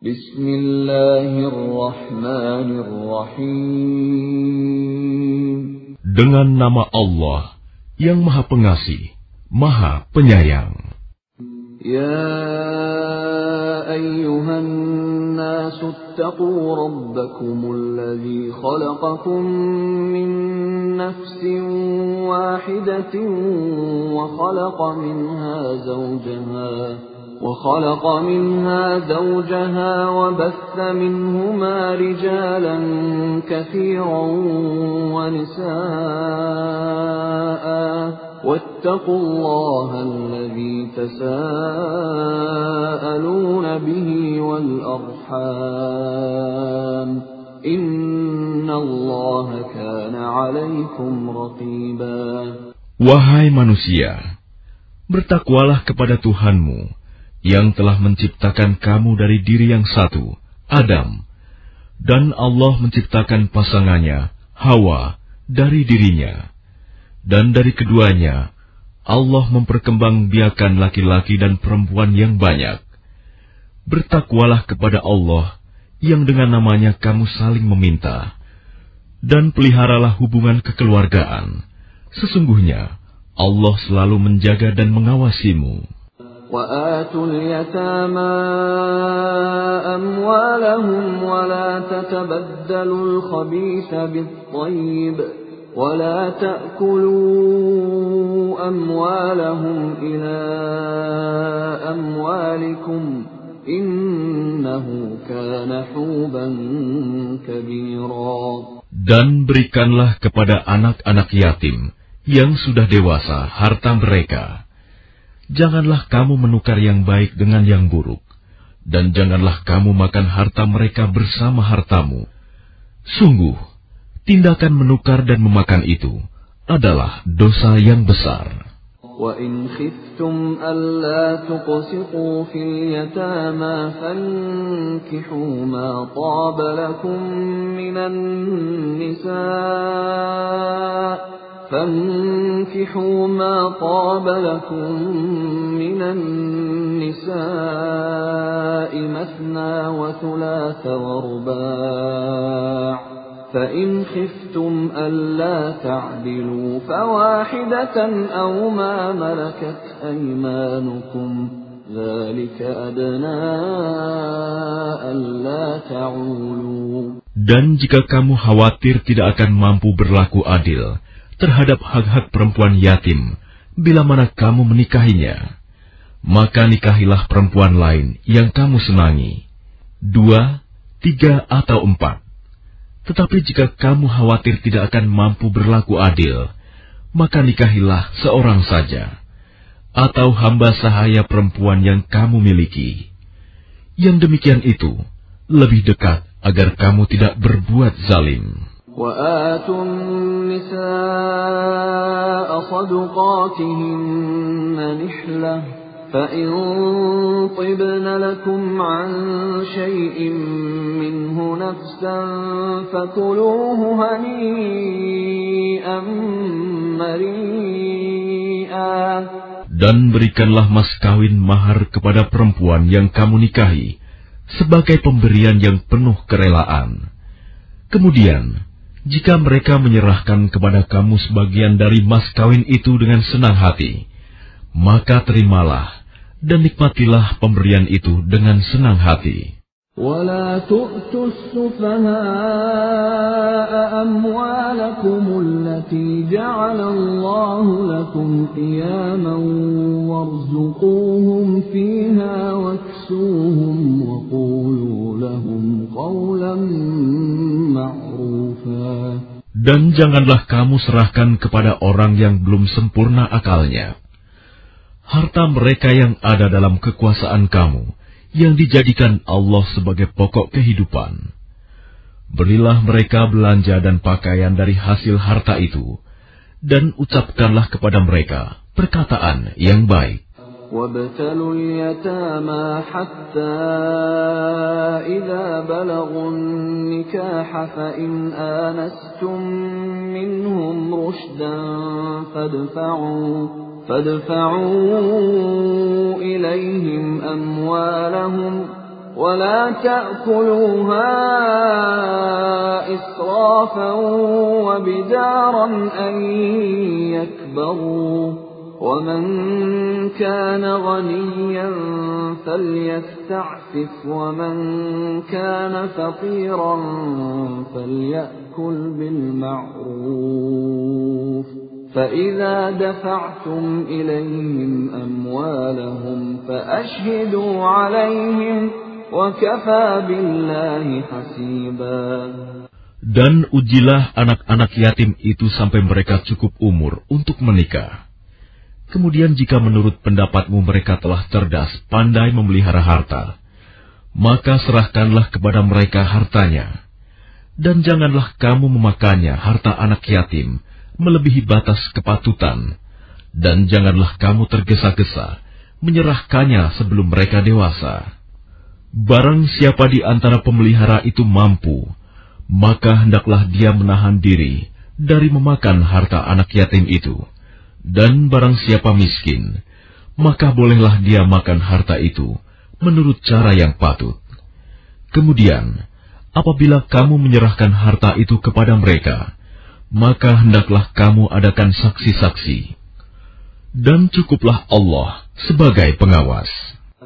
Bismillahirrahmanirrahim. Dengan nama Allah yang Maha Pengasih, Maha Penyayang. Ya ayyuhan nasu attaqu rabbakumul ladzi khalaqakum min nafsin wahidatin wa khalaqa minha zawjaha وخلق منها زوجها وبث منهما رجالا كثيرا ونساء. واتقوا الله الذي تساءلون به والأرحام. إن الله كان عليكم رقيبا. Wahai manusia, bertakwalah kepada Tuhanmu. Yang telah menciptakan kamu dari diri yang satu, Adam, dan Allah menciptakan pasangannya, Hawa, dari dirinya. Dan dari keduanya, Allah memperkembangbiakan laki-laki dan perempuan yang banyak. Bertakwalah kepada Allah yang dengan namanya kamu saling meminta. Dan peliharalah hubungan kekeluargaan. Sesungguhnya, Allah selalu menjaga dan mengawasimu. وآتوا اليتامى أموالهم ولا تتبدلوا الخبيث بالطيب ولا تأكلوا أموالهم إلى أموالكم إنه كان حوبا كبيرا Dan berikanlah kepada anak-anak yatim yang sudah dewasa harta mereka janganlah kamu menukar yang baik dengan yang buruk, dan janganlah kamu makan harta mereka bersama hartamu. Sungguh, tindakan menukar dan memakan itu adalah dosa yang besar. وَإِنْ خِفْتُمْ أَلَّا تُقْسِطُوا فِي الْيَتَامَى فَانكِحُوا مَا طَابَ لَكُم مِّنَ النِّسَاءِ فانكحوا ما طاب لكم من النساء مثنى وثلاث ورباع فإن خفتم ألا تعدلوا فواحدة أو ما ملكت أيمانكم ذلك أدنى ألا تعولوا Dan jika kamu khawatir tidak akan mampu berlaku adil, terhadap hak-hak perempuan yatim bila mana kamu menikahinya. Maka nikahilah perempuan lain yang kamu senangi. Dua, tiga, atau empat. Tetapi jika kamu khawatir tidak akan mampu berlaku adil, maka nikahilah seorang saja. Atau hamba sahaya perempuan yang kamu miliki. Yang demikian itu lebih dekat agar kamu tidak berbuat zalim. وآتوا النساء صدقاتهن نحلة فإن طبن لكم عن شيء منه نفسا فكلوه هنيئا مريئا Dan berikanlah mas kawin mahar kepada perempuan yang kamu nikahi sebagai pemberian yang penuh kerelaan. Kemudian, jika mereka menyerahkan kepada kamu sebagian dari mas kawin itu dengan senang hati, maka terimalah dan nikmatilah pemberian itu dengan senang hati. ولا تؤتوا السفهاء أموالكم التي جعل الله لكم قياما وارزقوهم فيها واكسوهم وقولوا لهم قولا معروفا Dan janganlah kamu serahkan kepada orang yang belum sempurna akalnya. Harta mereka yang ada dalam kekuasaan kamu, yang dijadikan Allah sebagai pokok kehidupan. Berilah mereka belanja dan pakaian dari hasil harta itu, dan ucapkanlah kepada mereka perkataan yang baik. وابتلوا اليتامى حتى إذا بلغوا النكاح فإن آنستم منهم رشدا فادفعوا فادفعوا إليهم أموالهم ولا تأكلوها إسرافا وبدارا أن يكبروا ومن كان غنيا فليستعفف ومن كان فقيرا فليأكل بالمعروف فإذا دفعتم إليهم أموالهم فأشهدوا عليهم Dan ujilah anak-anak yatim itu sampai mereka cukup umur untuk menikah. Kemudian jika menurut pendapatmu mereka telah cerdas, pandai memelihara harta, maka serahkanlah kepada mereka hartanya. Dan janganlah kamu memakannya harta anak yatim, melebihi batas kepatutan. Dan janganlah kamu tergesa-gesa, menyerahkannya sebelum mereka dewasa. Barang siapa di antara pemelihara itu mampu, maka hendaklah dia menahan diri dari memakan harta anak yatim itu. Dan barang siapa miskin, maka bolehlah dia makan harta itu menurut cara yang patut. Kemudian, apabila kamu menyerahkan harta itu kepada mereka, maka hendaklah kamu adakan saksi-saksi. Dan cukuplah Allah sebagai pengawas.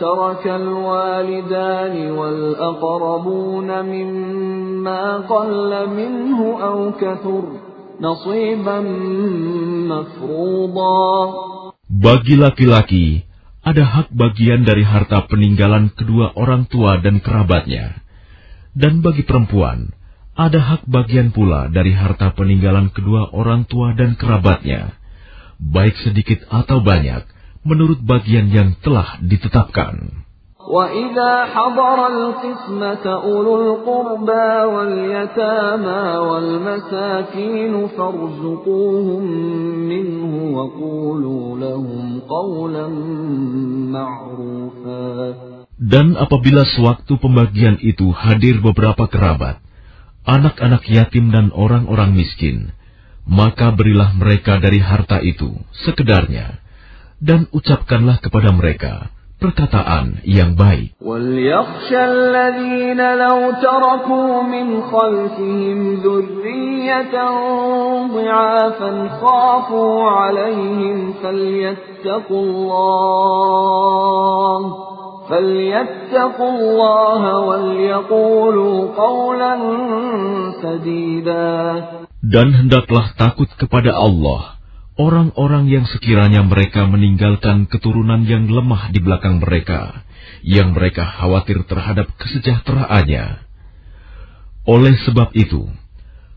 ترك الوالدان والأقربون مما قل منه أو كثر نصيبا مفروضا Bagi laki-laki, ada hak bagian dari harta peninggalan kedua orang tua dan kerabatnya. Dan bagi perempuan, ada hak bagian pula dari harta peninggalan kedua orang tua dan kerabatnya, baik sedikit atau banyak, menurut bagian yang telah ditetapkan. وَإِذَا حَضَرَ الْقِسْمَةَ أُولُو الْقُرْبَى وَالْيَتَامَى وَالْمَسَاكِينُ فَارْزُقُوهُم مِّنْهُ وَقُولُوا لَهُمْ قَوْلًا مَّعْرُوفًا Dan apabila sewaktu pembagian itu hadir beberapa kerabat, anak-anak yatim dan orang-orang miskin, maka berilah mereka dari harta itu sekedarnya, dan ucapkanlah kepada mereka perkataan yang baik. فليتقوا الله وليقولوا قولا سديدا Dan hendaklah takut kepada Allah, orang-orang yang sekiranya mereka meninggalkan keturunan yang lemah di belakang mereka, yang mereka khawatir terhadap kesejahteraannya. Oleh sebab itu,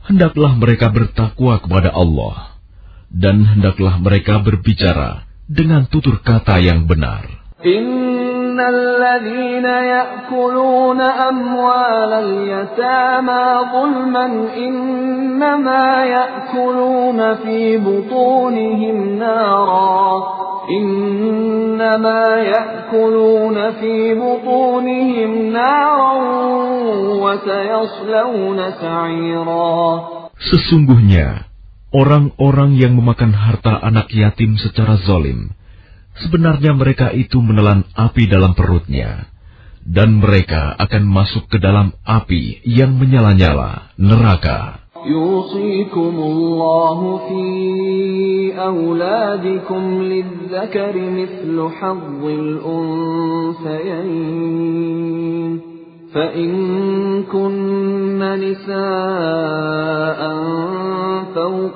hendaklah mereka bertakwa kepada Allah, dan hendaklah mereka berbicara dengan tutur kata yang benar. إن الذين يأكلون أموال اليتامى ظلما إنما يأكلون في بطونهم نارا إنما يأكلون في بطونهم نارا وسيصلون سعيرا Sesungguhnya, orang-orang yang memakan harta anak yatim secara zolim, Sebenarnya mereka itu menelan api dalam perutnya, dan mereka akan masuk ke dalam api yang menyala-nyala, neraka. يوصيكم الله في أولادكم للذكر مثل حظ الأنثيين فإن كن نساء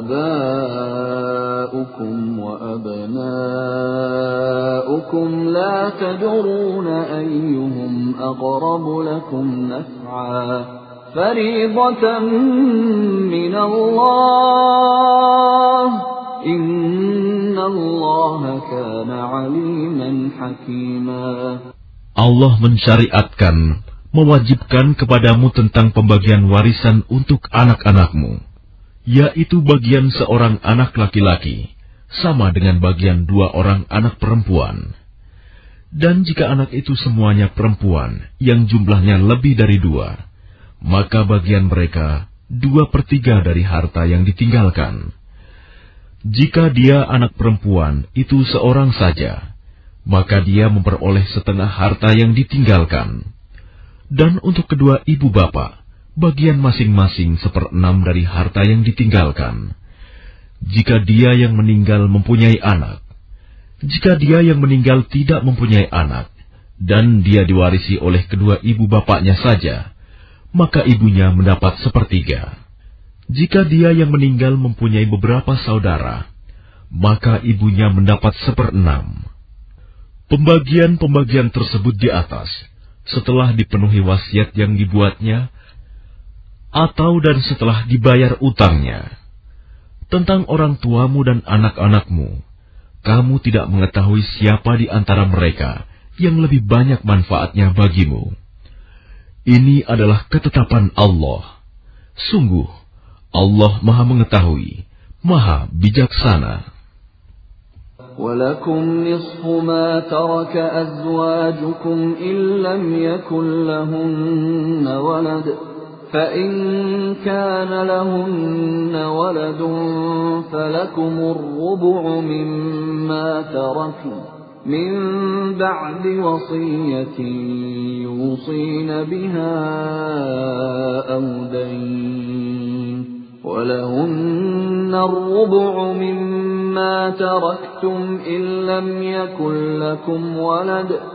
آباؤكم وأبناؤكم لا تدرون أيهم أقرب لكم نفعا فريضة من الله إن الله كان عليما حكيما Allah mensyariatkan, mewajibkan kepadamu tentang pembagian warisan untuk anak-anakmu yaitu bagian seorang anak laki-laki, sama dengan bagian dua orang anak perempuan. Dan jika anak itu semuanya perempuan yang jumlahnya lebih dari dua, maka bagian mereka dua per tiga dari harta yang ditinggalkan. Jika dia anak perempuan itu seorang saja, maka dia memperoleh setengah harta yang ditinggalkan. Dan untuk kedua ibu bapak, bagian masing-masing seperenam dari harta yang ditinggalkan. Jika dia yang meninggal mempunyai anak, jika dia yang meninggal tidak mempunyai anak, dan dia diwarisi oleh kedua ibu bapaknya saja, maka ibunya mendapat sepertiga. Jika dia yang meninggal mempunyai beberapa saudara, maka ibunya mendapat seperenam. Pembagian-pembagian tersebut di atas, setelah dipenuhi wasiat yang dibuatnya, atau dan setelah dibayar utangnya. Tentang orang tuamu dan anak-anakmu, kamu tidak mengetahui siapa di antara mereka yang lebih banyak manfaatnya bagimu. Ini adalah ketetapan Allah. Sungguh, Allah Maha Mengetahui, Maha Bijaksana. ولكم نصف ما ترك أزواجكم إن لم يكن لهن ولد فإن كان لهن ولد فلكم الربع مما تركوا من بعد وصية يوصين بها أو دين ولهن الربع مما تركتم إن لم يكن لكم ولد ۖ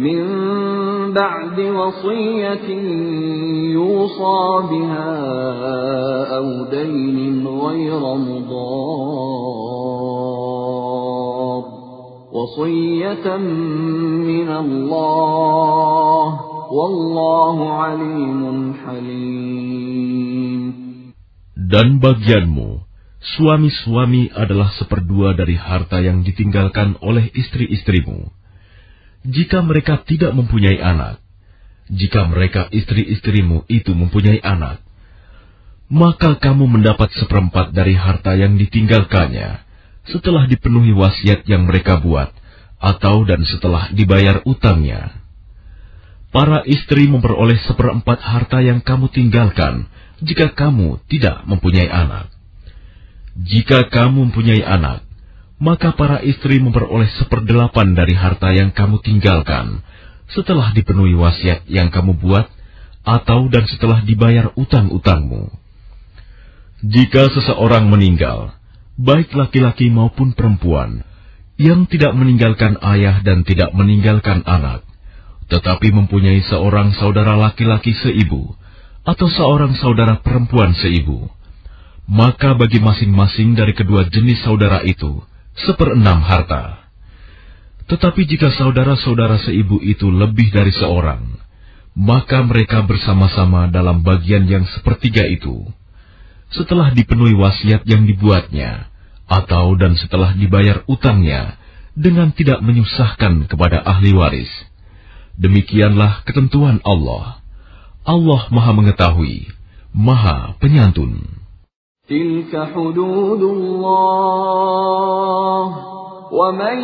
من بعد وصية يوصى بها أو دين غير مضار وصية من الله والله عليم حليم Dan bagianmu, suami-suami adalah seperdua dari harta yang ditinggalkan oleh istri-istrimu. Jika mereka tidak mempunyai anak, jika mereka istri-istrimu itu mempunyai anak, maka kamu mendapat seperempat dari harta yang ditinggalkannya setelah dipenuhi wasiat yang mereka buat, atau dan setelah dibayar utangnya. Para istri memperoleh seperempat harta yang kamu tinggalkan jika kamu tidak mempunyai anak. Jika kamu mempunyai anak, maka para istri memperoleh seperdelapan dari harta yang kamu tinggalkan setelah dipenuhi wasiat yang kamu buat, atau dan setelah dibayar utang-utangmu. Jika seseorang meninggal, baik laki-laki maupun perempuan, yang tidak meninggalkan ayah dan tidak meninggalkan anak, tetapi mempunyai seorang saudara laki-laki seibu, atau seorang saudara perempuan seibu, maka bagi masing-masing dari kedua jenis saudara itu seperenam harta. Tetapi jika saudara-saudara seibu itu lebih dari seorang, maka mereka bersama-sama dalam bagian yang sepertiga itu. Setelah dipenuhi wasiat yang dibuatnya, atau dan setelah dibayar utangnya, dengan tidak menyusahkan kepada ahli waris. Demikianlah ketentuan Allah. Allah Maha Mengetahui, Maha Penyantun. تلك حدود الله ومن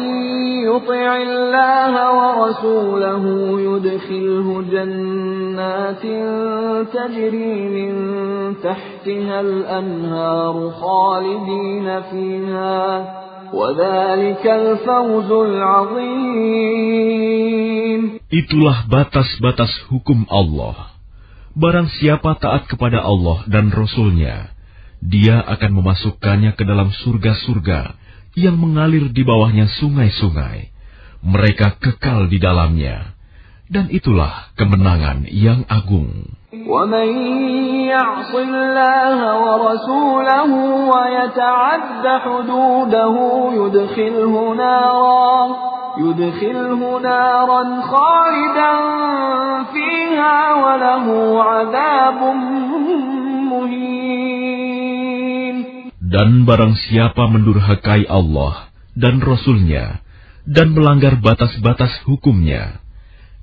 يطع الله ورسوله يدخله جنات تجري من تحتها الأنهار خالدين فيها وذلك الفوز العظيم Itulah batas-batas hukum Allah. Barang siapa taat kepada Allah dan Rasul-Nya, dia akan memasukkannya ke dalam surga-surga yang mengalir di bawahnya sungai-sungai. Mereka kekal di dalamnya. Dan itulah kemenangan yang agung. Dan barang siapa mendurhakai Allah dan Rasulnya dan melanggar batas-batas hukumnya,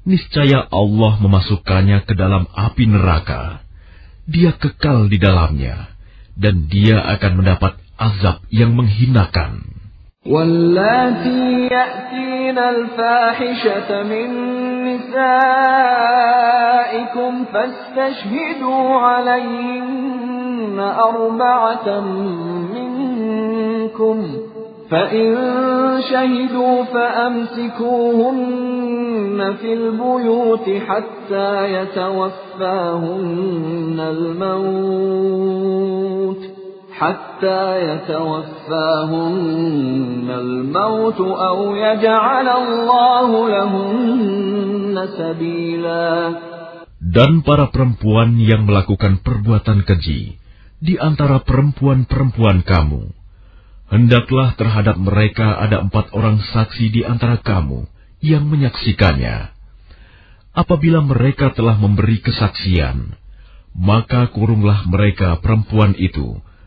niscaya Allah memasukkannya ke dalam api neraka. Dia kekal di dalamnya, dan dia akan mendapat azab yang menghinakan. واللاتي يأتين الفاحشة من نسائكم فاستشهدوا عليهن أربعة منكم. فإن شهدوا فأمسكوهن في البيوت حتى يتوفاهن الموت. حتى يتوفاهن الموت أو يجعل الله لهن سبيلا Dan para perempuan yang melakukan perbuatan keji di antara perempuan-perempuan kamu, hendaklah terhadap mereka ada empat orang saksi di antara kamu yang menyaksikannya. Apabila mereka telah memberi kesaksian, maka kurunglah mereka perempuan itu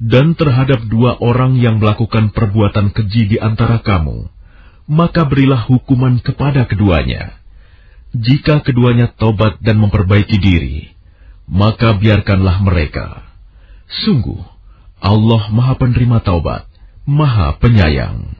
Dan terhadap dua orang yang melakukan perbuatan keji di antara kamu, maka berilah hukuman kepada keduanya. Jika keduanya tobat dan memperbaiki diri, maka biarkanlah mereka. Sungguh, Allah Maha Penerima Taubat, Maha Penyayang.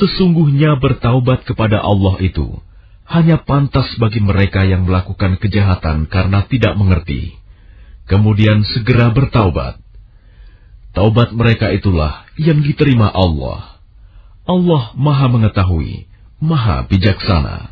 Sesungguhnya bertaubat kepada Allah itu hanya pantas bagi mereka yang melakukan kejahatan karena tidak mengerti. Kemudian segera bertaubat. Taubat mereka itulah yang diterima Allah. Allah Maha Mengetahui, Maha Bijaksana.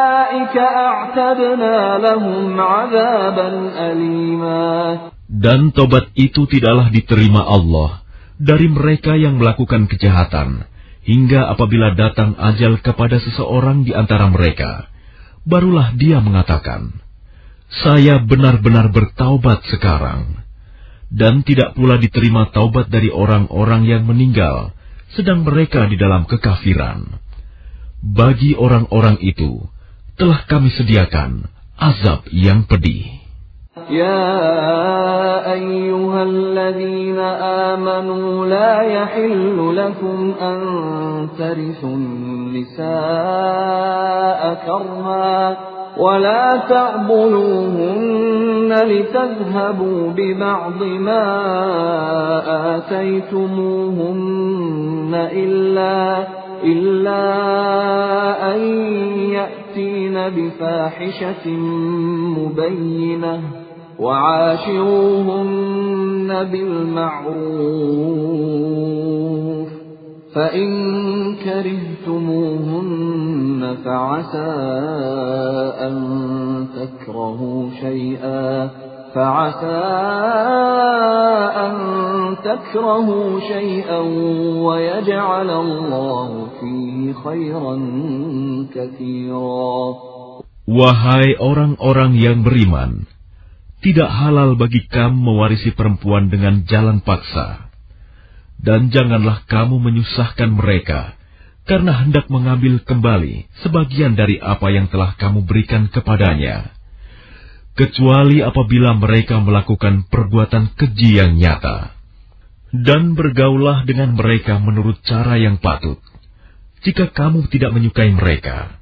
Dan tobat itu tidaklah diterima Allah dari mereka yang melakukan kejahatan, hingga apabila datang ajal kepada seseorang di antara mereka, barulah dia mengatakan, Saya benar-benar bertaubat sekarang. Dan tidak pula diterima taubat dari orang-orang yang meninggal, sedang mereka di dalam kekafiran. Bagi orang-orang itu, telah kami sediakan azab yang pedih. يا أيها الذين آمنوا لا يحل لكم أن ترثوا النساء كرها ولا تعضلوهن لتذهبوا ببعض ما آتيتموهن إلا إلا أن يأتين بفاحشة مبينة وعاشروهن بالمعروف فإن كرهتموهن فعسى أن تكرهوا شيئا. فعسى أن تكرهوا شيئا ويجعل الله فيه خيرا كثيرا Wahai orang-orang yang beriman, tidak halal bagi kamu mewarisi perempuan dengan jalan paksa. Dan janganlah kamu menyusahkan mereka, karena hendak mengambil kembali sebagian dari apa yang telah kamu berikan kepadanya. Kecuali apabila mereka melakukan perbuatan keji yang nyata. Dan bergaulah dengan mereka menurut cara yang patut. Jika kamu tidak menyukai mereka,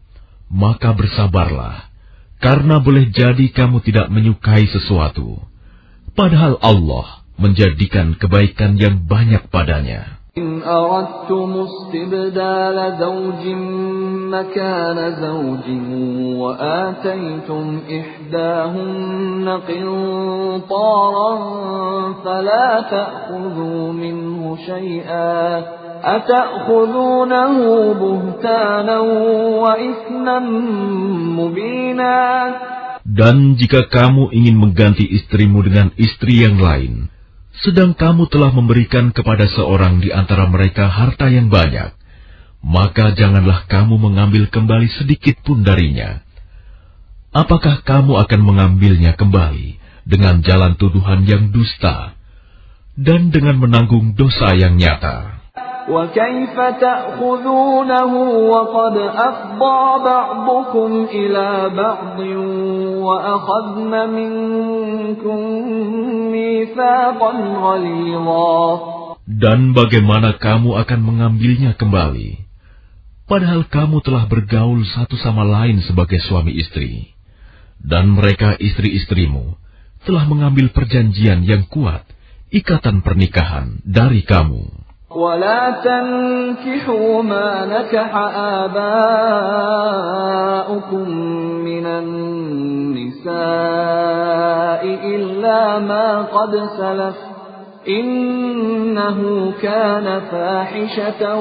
maka bersabarlah karena boleh jadi kamu tidak menyukai sesuatu, padahal Allah menjadikan kebaikan yang banyak padanya. إن أردتم استبدال زوج مكان زوج وآتيتم إحداهن قنطارا فلا تأخذوا منه شيئا أتأخذونه بهتانا وإثما مبينا Dan jika kamu ingin mengganti istrimu dengan istri yang lain, sedang kamu telah memberikan kepada seorang di antara mereka harta yang banyak, maka janganlah kamu mengambil kembali sedikit pun darinya. Apakah kamu akan mengambilnya kembali dengan jalan tuduhan yang dusta dan dengan menanggung dosa yang nyata? وكيف تأخذونه وقد أفضى بعضكم إلى بعض وأخذن منكم ميثاقا غليظا Dan bagaimana kamu akan mengambilnya kembali? Padahal kamu telah bergaul satu sama lain sebagai suami istri. Dan mereka istri-istrimu telah mengambil perjanjian yang kuat, ikatan pernikahan dari kamu. ولا تنكحوا ما نكح آباؤكم من النساء إلا ما قد سلف إنه كان فاحشة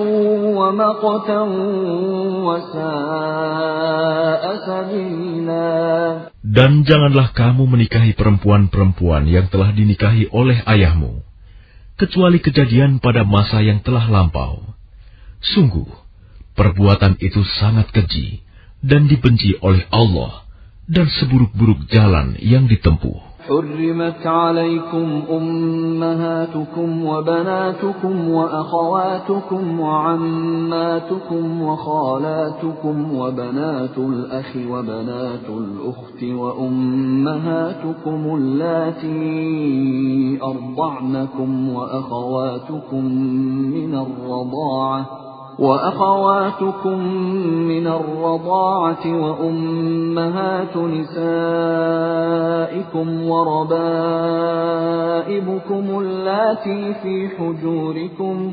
ومقتا وساء سبيلا Dan janganlah kamu menikahi perempuan-perempuan yang telah dinikahi oleh ayahmu kecuali kejadian pada masa yang telah lampau. Sungguh, perbuatan itu sangat keji dan dibenci oleh Allah dan seburuk-buruk jalan yang ditempuh. حرمت عليكم أمهاتكم وبناتكم وأخواتكم وعماتكم وخالاتكم وبنات الأخ وبنات الأخت وأمهاتكم اللاتي أرضعنكم وأخواتكم من الرضاعة وأخواتكم من الرضاعة وأمهات نسائكم وربائبكم اللاتي في حجوركم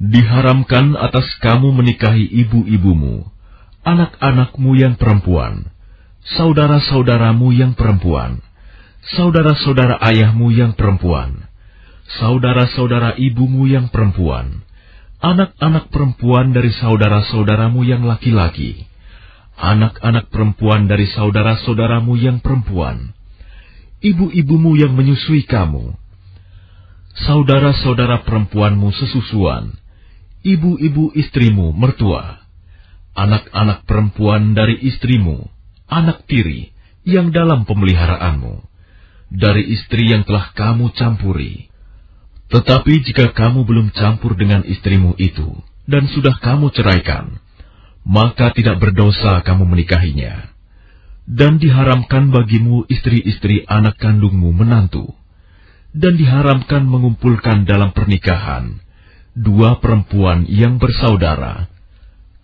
Diharamkan atas kamu menikahi ibu-ibumu, anak-anakmu yang perempuan, saudara-saudaramu yang perempuan, saudara-saudara ayahmu yang perempuan, saudara-saudara ibumu yang perempuan, anak-anak perempuan dari saudara-saudaramu yang laki-laki, anak-anak perempuan dari saudara-saudaramu yang perempuan, ibu-ibumu yang menyusui kamu, saudara-saudara perempuanmu sesusuan, ibu-ibu istrimu mertua, anak-anak perempuan dari istrimu, anak tiri yang dalam pemeliharaanmu, dari istri yang telah kamu campuri. Tetapi jika kamu belum campur dengan istrimu itu, dan sudah kamu ceraikan, maka tidak berdosa kamu menikahinya. Dan diharamkan bagimu istri-istri anak kandungmu menantu, dan diharamkan mengumpulkan dalam pernikahan, dua perempuan yang bersaudara,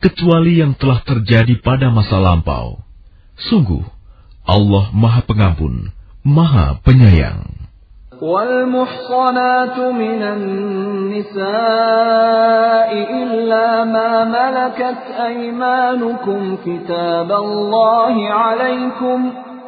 kecuali yang telah terjadi pada masa lampau. Sungguh, Allah Maha Pengampun, Maha Penyayang. والمحصنات من النساء إلا ما ملكت أيمانكم كتاب الله عليكم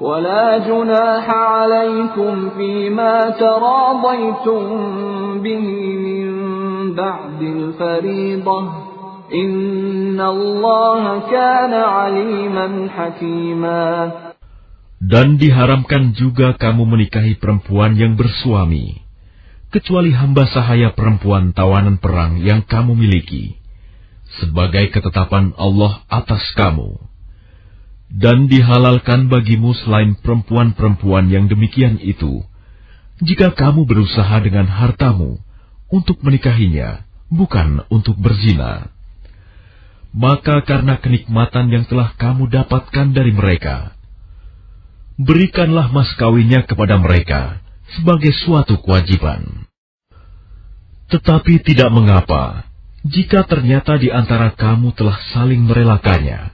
ولا جناح عليكم فيما تراضيتم به من بعد الفريضة Dan diharamkan juga kamu menikahi perempuan yang bersuami, kecuali hamba sahaya perempuan tawanan perang yang kamu miliki, sebagai ketetapan Allah atas kamu. Dan dihalalkan bagimu selain perempuan-perempuan yang demikian itu, jika kamu berusaha dengan hartamu untuk menikahinya, bukan untuk berzina maka karena kenikmatan yang telah kamu dapatkan dari mereka, berikanlah mas kawinnya kepada mereka sebagai suatu kewajiban. Tetapi tidak mengapa jika ternyata di antara kamu telah saling merelakannya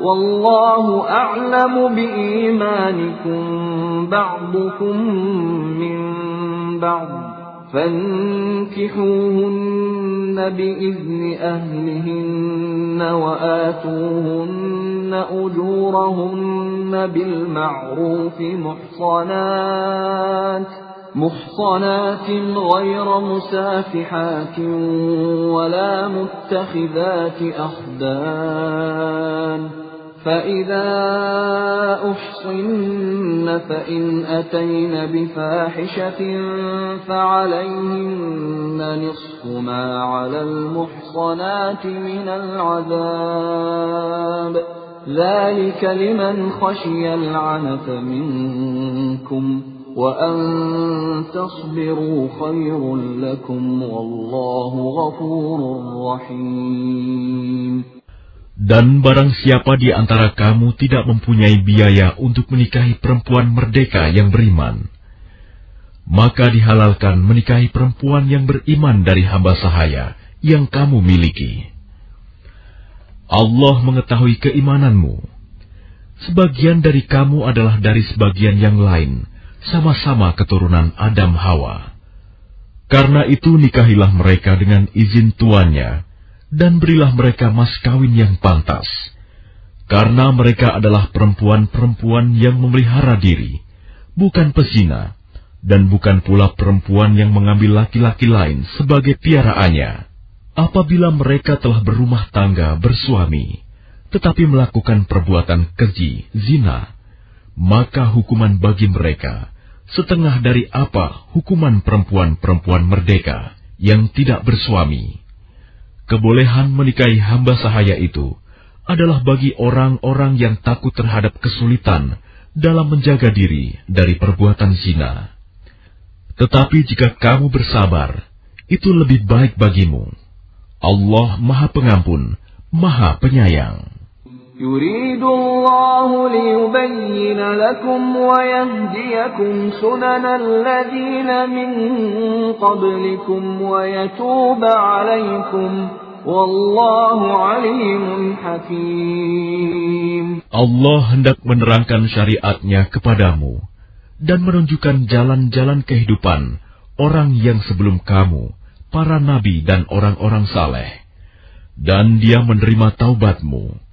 والله أعلم بإيمانكم بعضكم من بعض فانكحوهن بإذن أهلهن وآتوهن أجورهن بالمعروف محصنات محصنات غير مسافحات ولا متخذات أخدان فإذا أحصن فإن أتين بفاحشة فعليهن نصف ما على المحصنات من العذاب ذلك لمن خشي العنة منكم وأن تصبروا خير لكم والله غفور رحيم Dan barang siapa di antara kamu tidak mempunyai biaya untuk menikahi perempuan merdeka yang beriman, maka dihalalkan menikahi perempuan yang beriman dari hamba sahaya yang kamu miliki. Allah mengetahui keimananmu. sebagian dari kamu adalah dari sebagian yang lain, sama-sama keturunan Adam Hawa. Karena itu nikahilah mereka dengan izin tuannya, dan berilah mereka mas kawin yang pantas. Karena mereka adalah perempuan-perempuan yang memelihara diri, bukan pesina, dan bukan pula perempuan yang mengambil laki-laki lain sebagai piaraannya. Apabila mereka telah berumah tangga bersuami, tetapi melakukan perbuatan keji, zina, maka hukuman bagi mereka setengah dari apa hukuman perempuan-perempuan merdeka yang tidak bersuami. Kebolehan menikahi hamba sahaya itu adalah bagi orang-orang yang takut terhadap kesulitan dalam menjaga diri dari perbuatan zina. Tetapi jika kamu bersabar, itu lebih baik bagimu. Allah Maha Pengampun, Maha Penyayang. يريد الله ليبين لكم ويهديكم سنن الذين من قبلكم ويتوب عليكم والله عليم حكيم Allah hendak menerangkan syariatnya kepadamu dan menunjukkan jalan-jalan kehidupan orang yang sebelum kamu, para nabi dan orang-orang saleh. Dan dia menerima taubatmu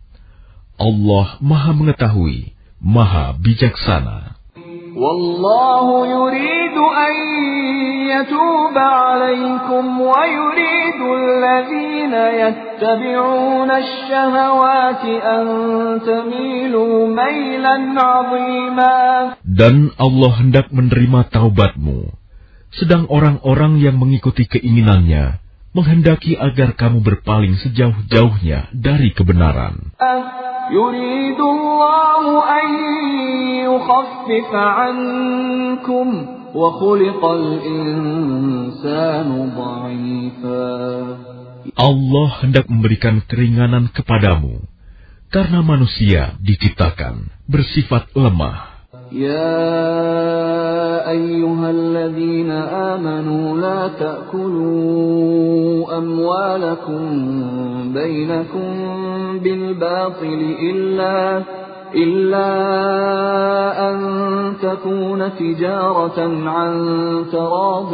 Allah Maha Mengetahui, Maha Bijaksana. Wallahu yuridu an yatuba alaikum wa yuridu alladhina yattabi'una ash-shahawati an tamilu mailan 'azima. Dan Allah hendak menerima taubatmu, sedang orang-orang yang mengikuti keinginannya menghendaki agar kamu berpaling sejauh-jauhnya dari kebenaran. Allah hendak memberikan keringanan kepadamu, karena manusia diciptakan bersifat lemah. يا أيها الذين آمنوا لا تأكلوا أموالكم بينكم بالباطل إلا إلا أن تكون تجارة عن تراض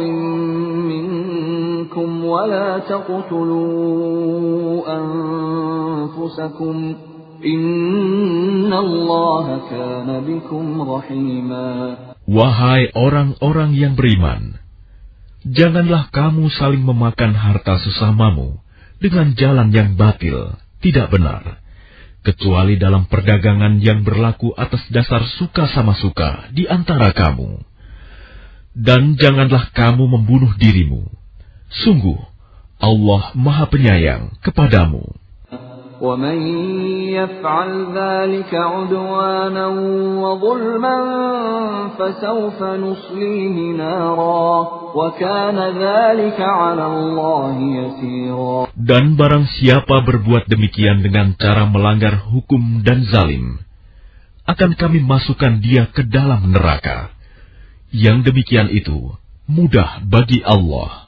منكم ولا تقتلوا أنفسكم ۖ Wahai orang-orang yang beriman, janganlah kamu saling memakan harta sesamamu dengan jalan yang batil, tidak benar, kecuali dalam perdagangan yang berlaku atas dasar suka sama suka di antara kamu. Dan janganlah kamu membunuh dirimu. Sungguh, Allah Maha Penyayang kepadamu. ومن يفعل ذلك عدوانا وظلما فسوف نصليه نارا وكان ذلك على الله يسيرا Dan barang siapa berbuat demikian dengan cara melanggar hukum dan zalim, akan kami masukkan dia ke dalam neraka. Yang demikian itu mudah bagi Allah.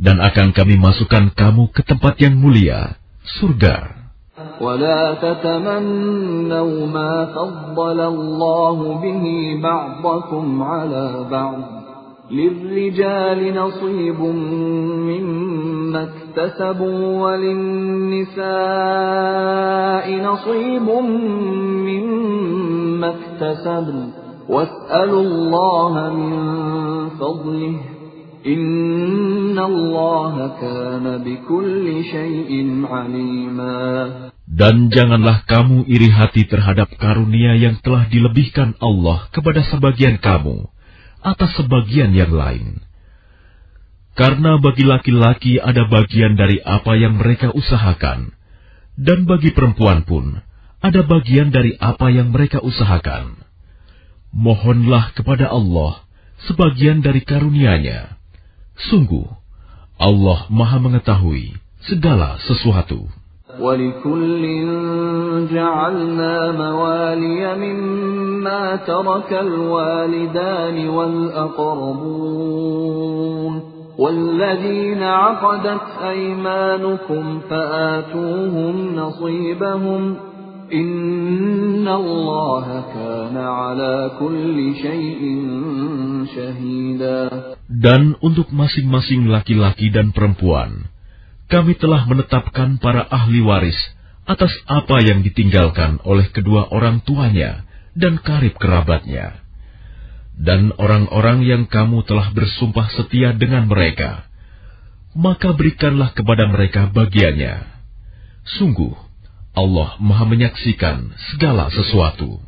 dan akan kami masukkan kamu ke tempat yang mulia, surga. ولا تتمنوا ما فضل الله به بعضكم على بعض للرجال نصيب مما اكتسبوا وللنساء نصيب مما اكتسبن واسألوا الله من فضله dan janganlah kamu iri hati terhadap karunia yang telah dilebihkan Allah kepada sebagian kamu atas sebagian yang lain. Karena bagi laki-laki ada bagian dari apa yang mereka usahakan, dan bagi perempuan pun ada bagian dari apa yang mereka usahakan. Mohonlah kepada Allah sebagian dari karunia-Nya. Sungguh, Allah Maha Mengetahui segala sesuatu. ولكل جعلنا موالي مما ترك الوالدان والأقربون والذين عقدت أيمانكم فآتوهم نصيبهم Dan untuk masing-masing laki-laki dan perempuan, kami telah menetapkan para ahli waris atas apa yang ditinggalkan oleh kedua orang tuanya dan karib kerabatnya. Dan orang-orang yang kamu telah bersumpah setia dengan mereka, maka berikanlah kepada mereka bagiannya. Sungguh, Allah Maha Menyaksikan segala sesuatu.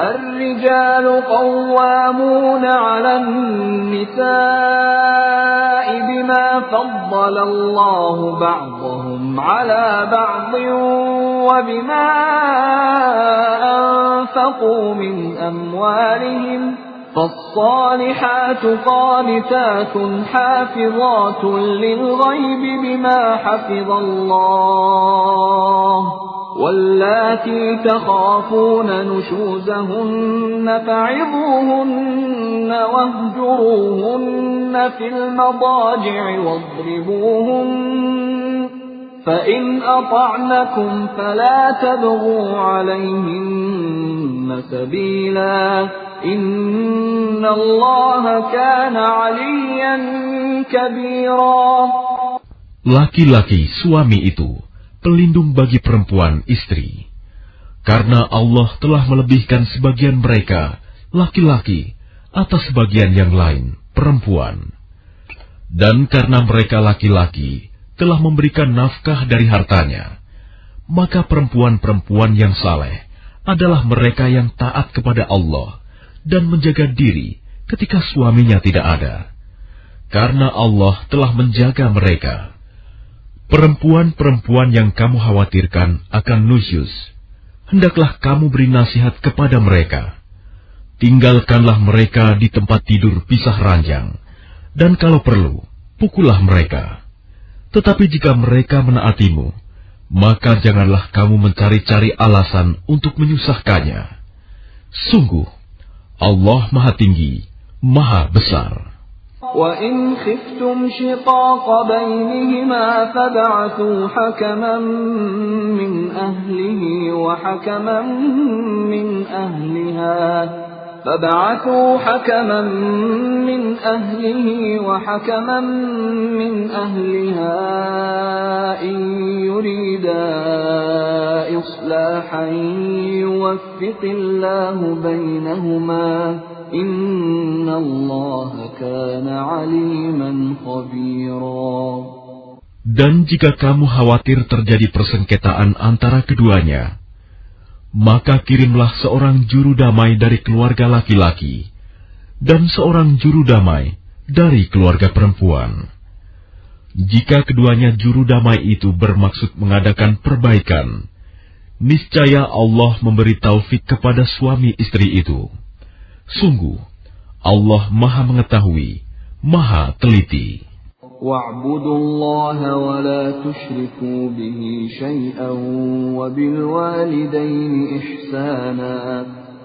الرجال قوامون على النساء بما فضل الله بعضهم على بعض وبما أنفقوا من أموالهم فالصالحات قانتات حافظات للغيب بما حفظ الله واللاتي تخافون نشوزهن فعظوهن واهجروهن في المضاجع واضربوهن فإن أطعنكم فلا تبغوا عليهن سبيلا إن الله كان عليا كبيرا. Laki-laki suami itu pelindung bagi perempuan istri. Karena Allah telah melebihkan sebagian mereka, laki-laki, atas sebagian yang lain, perempuan. Dan karena mereka laki-laki telah memberikan nafkah dari hartanya, maka perempuan-perempuan yang saleh adalah mereka yang taat kepada Allah dan menjaga diri ketika suaminya tidak ada. Karena Allah telah menjaga mereka. Perempuan-perempuan yang kamu khawatirkan akan nusyus, hendaklah kamu beri nasihat kepada mereka. Tinggalkanlah mereka di tempat tidur pisah ranjang, dan kalau perlu, pukullah mereka. Tetapi jika mereka menaatimu, maka janganlah kamu mencari-cari alasan untuk menyusahkannya. Sungguh, Allah Maha Tinggi, Maha Besar. وإن خفتم شقاق بينهما فبعثوا حكما من أهله وحكما من أهلها فبعثوا حكما من أهله وحكما من أهلها إن يريدا إصلاحا يوفق الله بينهما Dan jika kamu khawatir terjadi persengketaan antara keduanya, maka kirimlah seorang juru damai dari keluarga laki-laki dan seorang juru damai dari keluarga perempuan. Jika keduanya juru damai itu bermaksud mengadakan perbaikan, niscaya Allah memberi taufik kepada suami istri itu. Sungguh, Allah Maha Mengetahui, Maha Teliti. واعبدوا الله ولا تشركوا به شيئا وبالوالدين إحسانا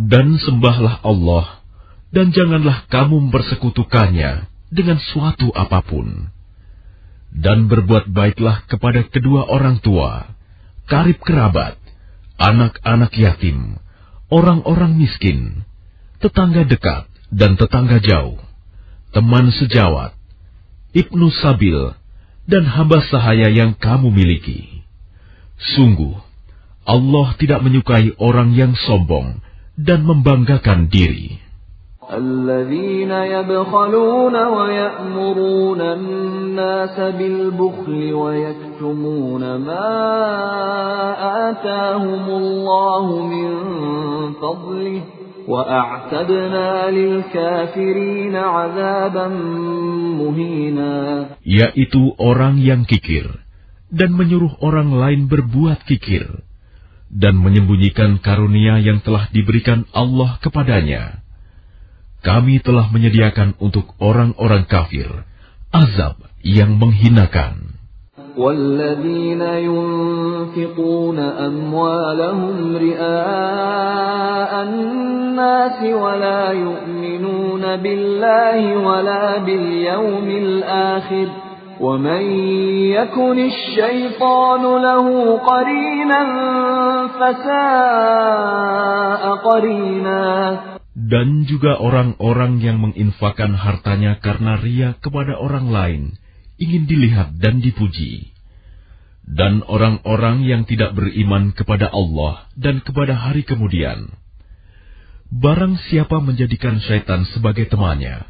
Dan sembahlah Allah, dan janganlah kamu mempersekutukannya dengan suatu apa pun. Dan berbuat baiklah kepada kedua orang tua, karib kerabat, anak-anak yatim, orang-orang miskin, tetangga dekat dan tetangga jauh, teman sejawat, ibnu sabil, dan hamba sahaya yang kamu miliki. Sungguh, Allah tidak menyukai orang yang sombong dan membanggakan diri. الذين يبخلون ويأمرون الناس بالبخل ويكتمون ما آتاهم الله من فضله وأعتدنا للكافرين عذابا مهينا Yaitu orang yang kikir dan menyuruh orang lain berbuat kikir dan menyembunyikan karunia yang telah diberikan Allah kepadanya kami telah menyediakan untuk orang-orang kafir azab yang menghinakan. والذين ينفقون أموالهم رئاء الناس ولا يؤمنون بالله ولا باليوم الآخر ومن يكن الشيطان له قرينا فساء قرينا dan juga orang-orang yang menginfakkan hartanya karena ria kepada orang lain, ingin dilihat dan dipuji. Dan orang-orang yang tidak beriman kepada Allah dan kepada hari kemudian. Barang siapa menjadikan syaitan sebagai temannya,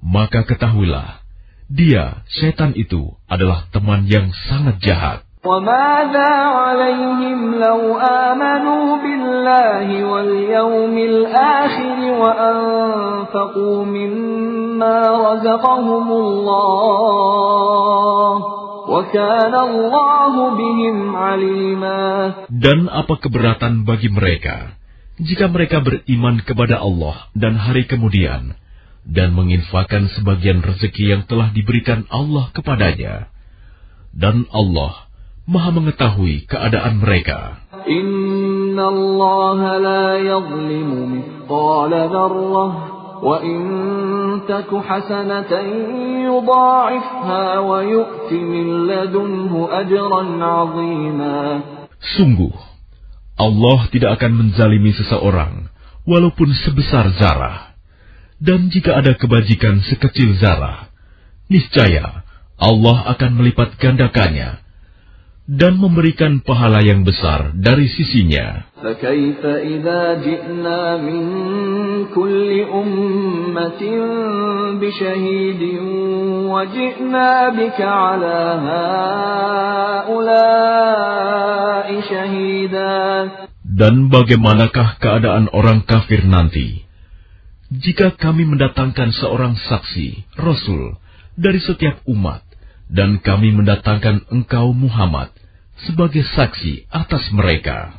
maka ketahuilah, dia, syaitan itu, adalah teman yang sangat jahat. وماذا عليهم لو آمنوا بالله واليوم الآخر وأنفقوا مما رزقهم الله وكان الله بهم عليما Dan apa keberatan bagi mereka jika mereka beriman kepada Allah dan hari kemudian dan menginfakkan sebagian rezeki yang telah diberikan Allah kepadanya dan Allah Maha mengetahui keadaan mereka. Inna Allah la yazlimu mithqala dharrah wa in taku hasanatan yudha'ifha wa yu'ti min ladunhu ajran 'azima. Sungguh, Allah tidak akan menzalimi seseorang walaupun sebesar zarah. Dan jika ada kebajikan sekecil zarah, niscaya Allah akan melipat gandakannya dan memberikan pahala yang besar dari sisinya. Dan bagaimanakah keadaan orang kafir nanti? jika kami mendatangkan seorang saksi, Rasul, dari setiap umat, dan kami mendatangkan engkau Muhammad sebagai saksi atas mereka.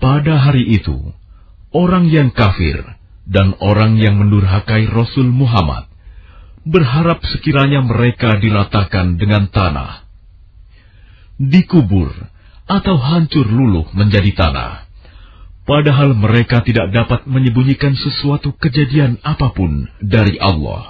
Pada hari itu, orang yang kafir dan orang yang mendurhakai Rasul Muhammad berharap sekiranya mereka diratakan dengan tanah, dikubur, atau hancur luluh menjadi tanah. Padahal mereka tidak dapat menyembunyikan sesuatu kejadian apa pun dari Allah.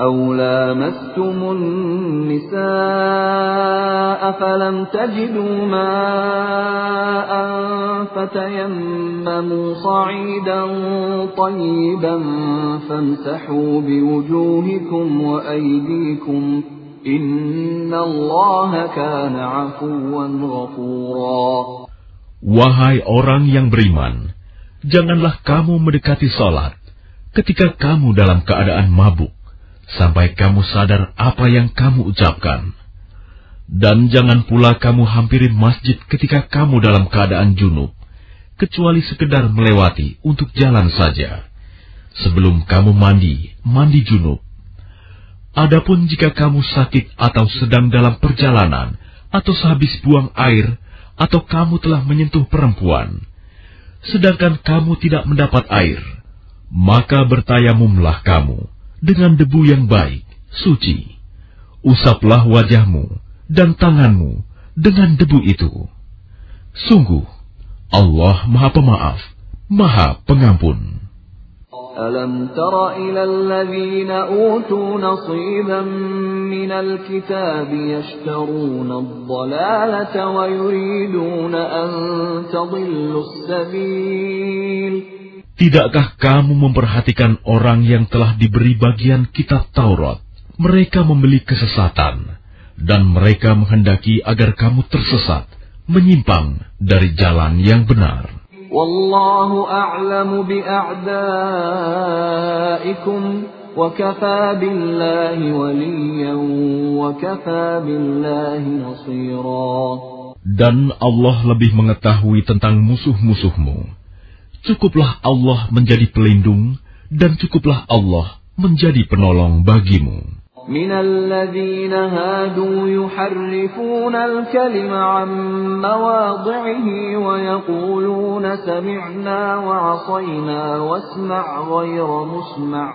أو لامستم النساء فلم تجدوا ماء فتيمموا صعيدا طيبا فامسحوا بوجوهكم وأيديكم إن الله كان عفوا غفورا Wahai orang yang beriman, janganlah kamu mendekati sholat ketika kamu dalam keadaan mabuk, sampai kamu sadar apa yang kamu ucapkan. Dan jangan pula kamu hampiri masjid ketika kamu dalam keadaan junub, kecuali sekedar melewati untuk jalan saja. Sebelum kamu mandi, mandi junub. Adapun jika kamu sakit atau sedang dalam perjalanan, atau sehabis buang air, atau kamu telah menyentuh perempuan, sedangkan kamu tidak mendapat air, maka bertayamumlah kamu dengan debu yang baik, suci. Usaplah wajahmu dan tanganmu dengan debu itu. Sungguh, Allah Maha Pemaaf, Maha Pengampun. ألم تر إلى الذين أوتوا نصيبا من الكتاب يشترون الضلالة ويريدون أن تضلوا السبيل Tidakkah kamu memperhatikan orang yang telah diberi bagian kitab Taurat? Mereka membeli kesesatan, dan mereka menghendaki agar kamu tersesat, menyimpang dari jalan yang benar. Wallahu a'lamu bi'a'daikum, wa kafa billahi waliyan, wa kafa billahi nasira. Dan Allah lebih mengetahui tentang musuh-musuhmu. Cukuplah Allah menjadi pelindung, dan cukuplah Allah menjadi penolong bagimu. من الذين هادوا يحرفون الكلم عن مواضعه ويقولون سمعنا وعصينا واسمع غير مسمع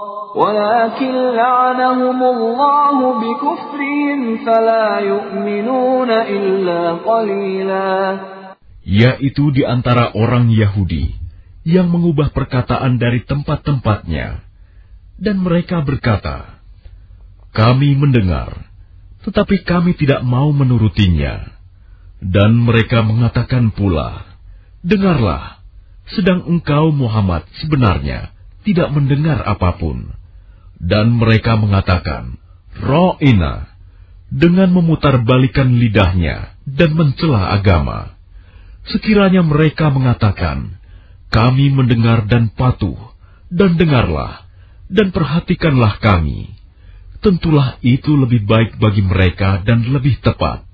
ولكن لعنهم الله بكفرهم فلا يؤمنون إلا قليلا Yaitu di antara orang Yahudi yang mengubah perkataan dari tempat-tempatnya, dan mereka berkata, "Kami mendengar, tetapi kami tidak mau menurutinya." Dan mereka mengatakan pula, "Dengarlah, sedang engkau Muhammad sebenarnya tidak mendengar apapun." Dan mereka mengatakan, "Ro'ina," dengan memutarbalikkan lidahnya dan mencela agama. Sekiranya mereka mengatakan, kami mendengar dan patuh, dan dengarlah, dan perhatikanlah kami. Tentulah itu lebih baik bagi mereka dan lebih tepat.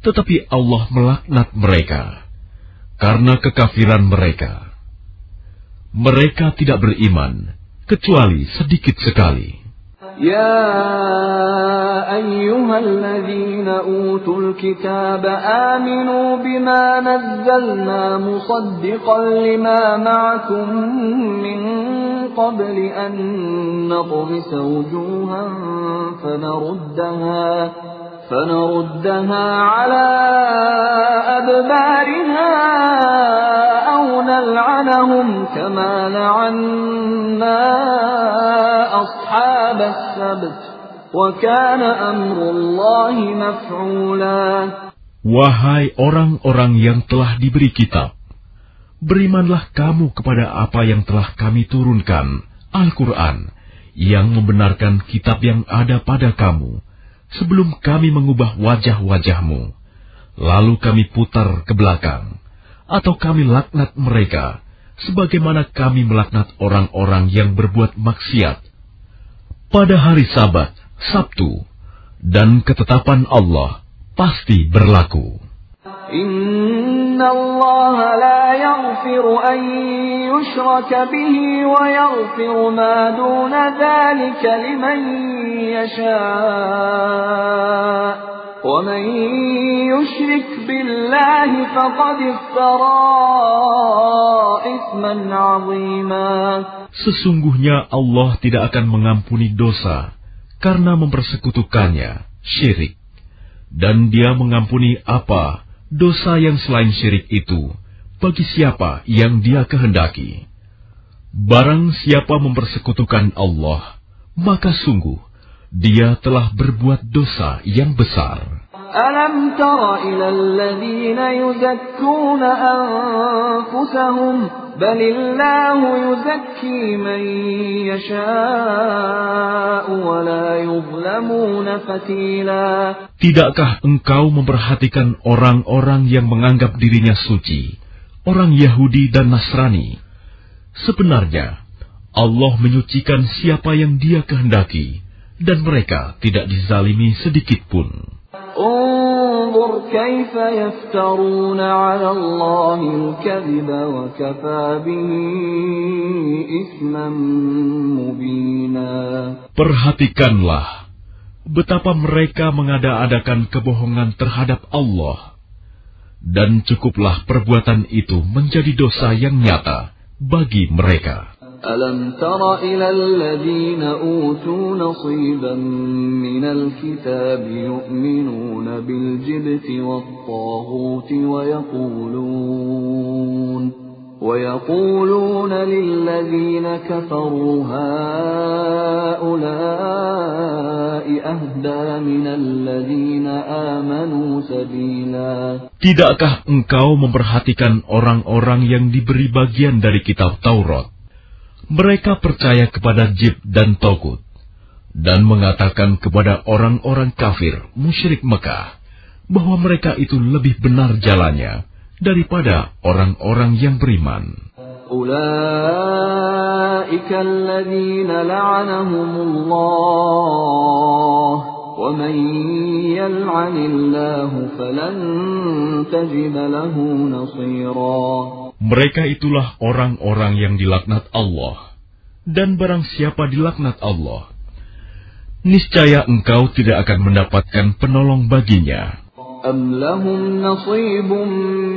Tetapi Allah melaknat mereka, karena kekafiran mereka. Mereka tidak beriman, kecuali sedikit sekali. يا أيها الذين أوتوا الكتاب آمنوا بما نزلنا مصدقا لما معكم من قبل أن نطمس وجوها فنردها فنردها على أدبارها أو نلعنهم كما لعنا أصحاب السبت وكان أمر الله مفعولا Wahai orang-orang yang telah diberi kitab, berimanlah kamu kepada apa yang telah kami turunkan, Al-Quran, yang membenarkan kitab yang ada pada kamu, sebelum kami mengubah wajah-wajahmu, lalu kami putar ke belakang, atau kami laknat mereka, sebagaimana kami melaknat orang-orang yang berbuat maksiat. Pada hari Sabat, Sabtu, dan ketetapan Allah pasti berlaku. إن الله لا يغفر أن يشرك به ويغفر ما دون ذلك لمن يشاء ومن يشرك بالله فقد افترى إثما عظيما Sesungguhnya Allah tidak akan mengampuni dosa karena mempersekutukannya, syirik. Dan dia mengampuni apa dosa yang selain syirik itu bagi siapa yang dia kehendaki. Barang siapa mempersekutukan Allah, maka sungguh dia telah berbuat dosa yang besar. ألم تر إلى الذين يزكون أنفسهم بل الله يزكي من يشاء ولا يظلمون فتيلا Tidakkah engkau memperhatikan orang-orang yang menganggap dirinya suci, orang Yahudi dan Nasrani? Sebenarnya, Allah menyucikan siapa yang dia kehendaki, dan mereka tidak dizalimi sedikit pun. انظر كيف يفترون على الله الكذب وكفى به إثما مبينا Perhatikanlah betapa mereka mengada-adakan kebohongan terhadap Allah. Dan cukuplah perbuatan itu menjadi dosa yang nyata bagi mereka. ألم تر إلى الذين أوتوا نصيبا من الكتاب يؤمنون بالجبت والطاغوت ويقولون ويقولون للذين كفروا هؤلاء أهدى من الذين آمنوا سبيلا Tidakkah engkau memperhatikan orang-orang yang diberi bagian dari kitab Taurat? mereka percaya kepada Jib dan Togut, dan mengatakan kepada orang-orang kafir musyrik Mekah bahwa mereka itu lebih benar jalannya daripada orang-orang yang beriman. ومن يلعن الله فلن تجد له نصيرا mereka itulah orang-orang yang dilaknat Allah. Dan barang siapa dilaknat Allah, niscaya engkau tidak akan mendapatkan penolong baginya. أم لهم نصيب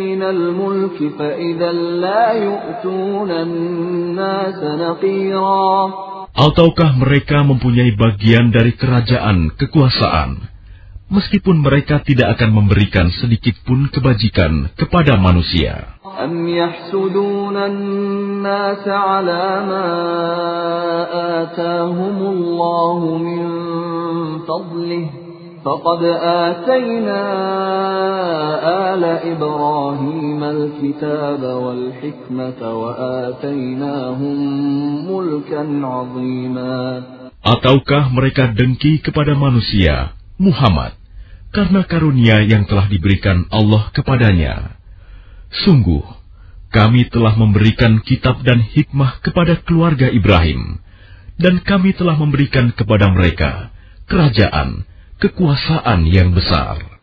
من الملك فإذا لا يؤتون الناس نقيرا Ataukah mereka mempunyai bagian dari kerajaan kekuasaan, meskipun mereka tidak akan memberikan sedikit pun kebajikan kepada manusia? أم يحسدون الناس على ما آتاهم الله من فضله فقد آتينا آل إبراهيم الكتاب والحكمة وآتيناهم ملكا عظيما Ataukah mereka dengki kepada manusia, Muhammad, karena karunia yang telah diberikan Allah kepadanya? Sungguh, kami telah memberikan kitab dan hikmah kepada keluarga Ibrahim, dan kami telah memberikan kepada mereka kerajaan, kekuasaan yang besar.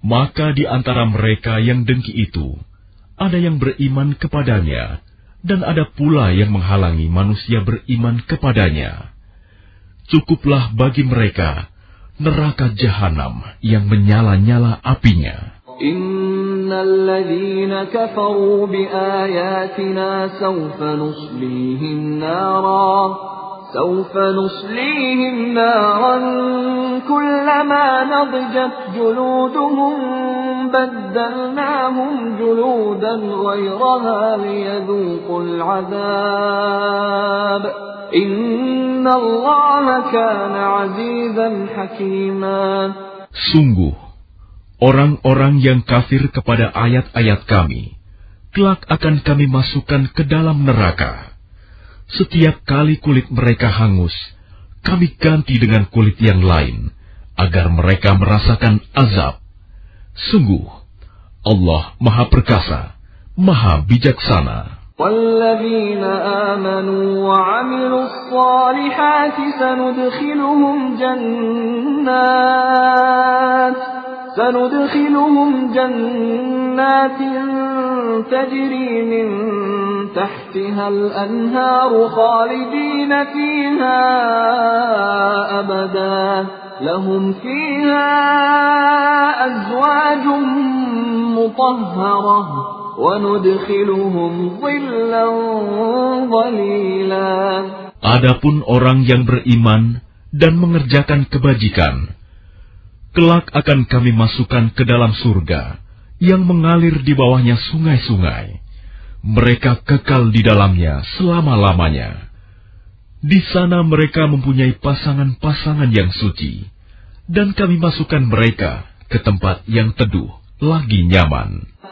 Maka di antara mereka yang dengki itu, ada yang beriman kepadanya, dan ada pula yang menghalangi manusia beriman kepadanya. Cukuplah bagi mereka neraka jahanam yang menyala-nyala apinya. سوف نصليهم نارا كلما نضجت جلودهم بدلناهم جلودا غيرها ليذوقوا العذاب إن الله كان عزيزا حكيما Sungguh, orang-orang yang kafir kepada ayat-ayat kami, kelak akan kami masukkan ke dalam neraka. Setiap kali kulit mereka hangus, kami ganti dengan kulit yang lain, agar mereka merasakan azab. Sungguh, Allah Maha Perkasa, Maha Bijaksana. والذين آمنوا وعملوا الصالحات سندخلهم جنات سندخلهم جنات تجري من تحتها الأنهار خالدين فيها أبدا لهم فيها أزواج مطهرة وندخلهم ظلا ظليلا Adapun orang yang beriman dan mengerjakan kebajikan, kelak akan kami masukkan ke dalam surga yang mengalir di bawahnya sungai-sungai. Mereka kekal di dalamnya selama-lamanya. Di sana mereka mempunyai pasangan-pasangan yang suci, dan kami masukkan mereka ke tempat yang teduh lagi nyaman.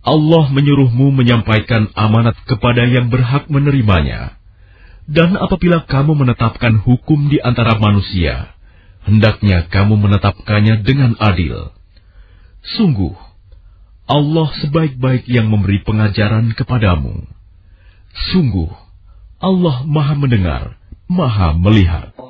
Allah menyuruhmu menyampaikan amanat kepada yang berhak menerimanya. Dan apabila kamu menetapkan hukum di antara manusia, hendaknya kamu menetapkannya dengan adil. Sungguh, Allah sebaik-baik yang memberi pengajaran kepadamu. Sungguh, Allah Maha Mendengar, Maha Melihat.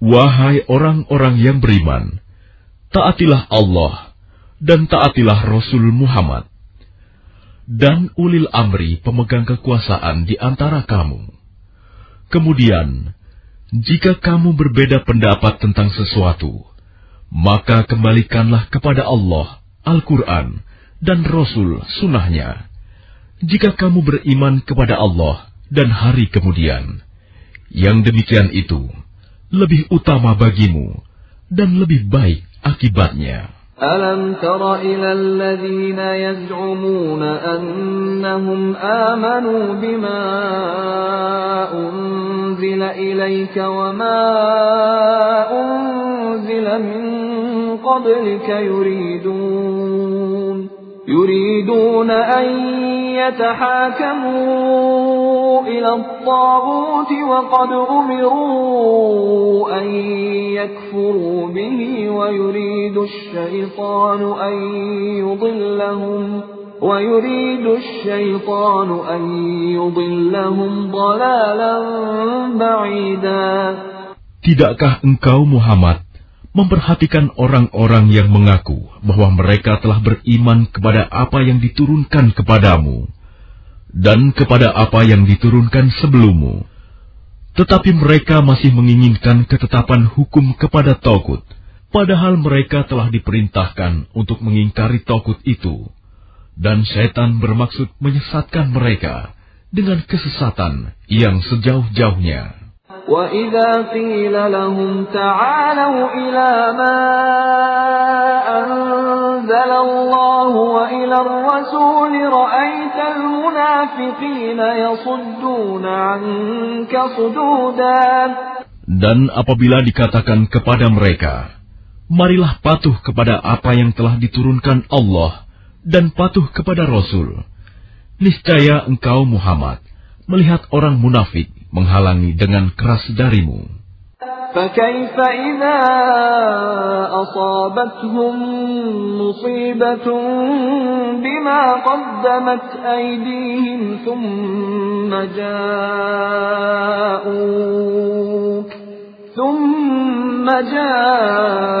Wahai orang-orang yang beriman, taatilah Allah dan taatilah Rasul Muhammad dan ulil amri pemegang kekuasaan di antara kamu. Kemudian, jika kamu berbeda pendapat tentang sesuatu, maka kembalikanlah kepada Allah Al-Quran dan Rasul sunnahnya Jika kamu beriman kepada Allah dan hari kemudian, yang demikian itu lebih utama bagimu dan lebih baik akibatnya. ألم تر إلى الذين يزعمون أنهم آمنوا بما أنزل إليك وما أنزل من قبلك يريدون يريدون أن يتحاكموا إلى الطاغوت وقد أمروا أن يكفروا به ويريد الشيطان أن يضلهم ويريد الشيطان أن يضلهم ضلالا بعيدا. Tidakkah engkau Muhammad memperhatikan orang-orang yang mengaku bahwa mereka telah beriman kepada apa yang diturunkan kepadamu dan kepada apa yang diturunkan sebelummu, tetapi mereka masih menginginkan ketetapan hukum kepada Togut, padahal mereka telah diperintahkan untuk mengingkari Togut itu, dan setan bermaksud menyesatkan mereka dengan kesesatan yang sejauh-jauhnya. وإذا قيل لهم تعالوا إلى ما أنزل الله وإلى الرسول رأيت المنافقين يصدون عنك صدودا Dan apabila dikatakan kepada mereka, Marilah patuh kepada apa yang telah diturunkan Allah dan patuh kepada Rasul. Niscaya engkau Muhammad melihat orang munafik menghalangi dengan keras darimu. فكيف إذا أصابتهم مصيبة بما قدمت أيديهم ثم جاءوك ثم جاءوك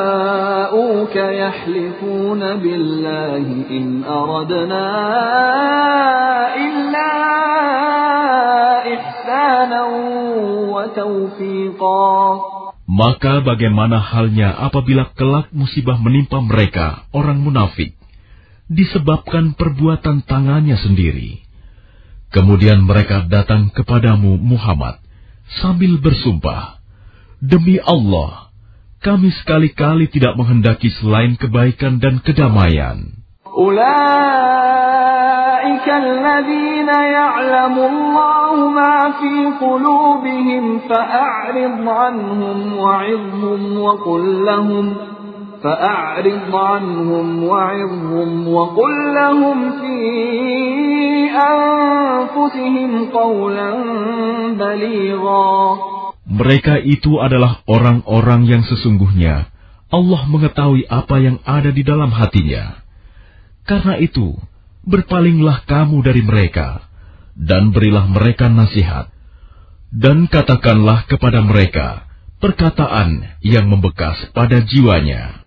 يحلفون بالله إن أردنا إلا إحسانا وتوفيقا maka bagaimana halnya apabila kelak musibah menimpa mereka, orang munafik, disebabkan perbuatan tangannya sendiri. Kemudian mereka datang kepadamu Muhammad sambil bersumpah, Demi Allah, kami sekali-kali tidak menghendaki selain kebaikan dan kedamaian. أولئك الذين يعلم الله ما في قلوبهم فأعرض عنهم وعظهم وقل لهم فأعرض عنهم وعظهم وقل لهم في أنفسهم قولا بليغا Mereka itu adalah orang-orang yang sesungguhnya Allah mengetahui apa yang ada di dalam hatinya. Karena itu, berpalinglah kamu dari mereka, dan berilah mereka nasihat. Dan katakanlah kepada mereka perkataan yang membekas pada jiwanya.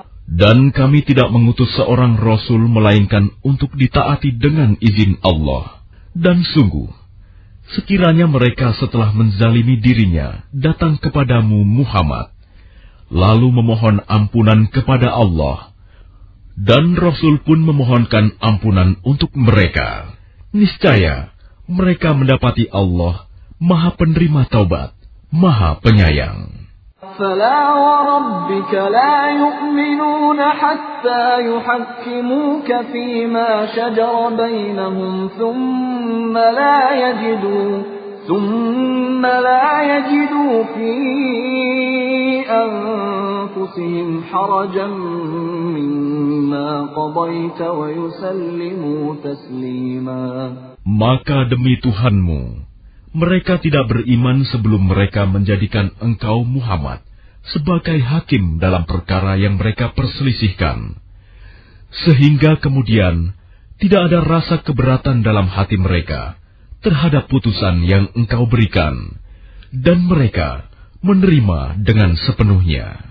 Dan kami tidak mengutus seorang rasul melainkan untuk ditaati dengan izin Allah. Dan sungguh, sekiranya mereka setelah menzalimi dirinya datang kepadamu Muhammad, lalu memohon ampunan kepada Allah, dan Rasul pun memohonkan ampunan untuk mereka. Niscaya mereka mendapati Allah Maha Penerima Taubat, Maha Penyayang. فلا وربك لا يؤمنون حتى يحكموك فيما شجر بينهم ثم لا يجدوا ثم لا يجدوا في أنفسهم حرجا مما قضيت ويسلموا تسليما Maka demi Tuhanmu, mereka tidak beriman sebelum mereka menjadikan engkau Muhammad sebagai hakim dalam perkara yang mereka perselisihkan. Sehingga kemudian tidak ada rasa keberatan dalam hati mereka terhadap putusan yang engkau berikan, dan mereka menerima dengan sepenuhnya.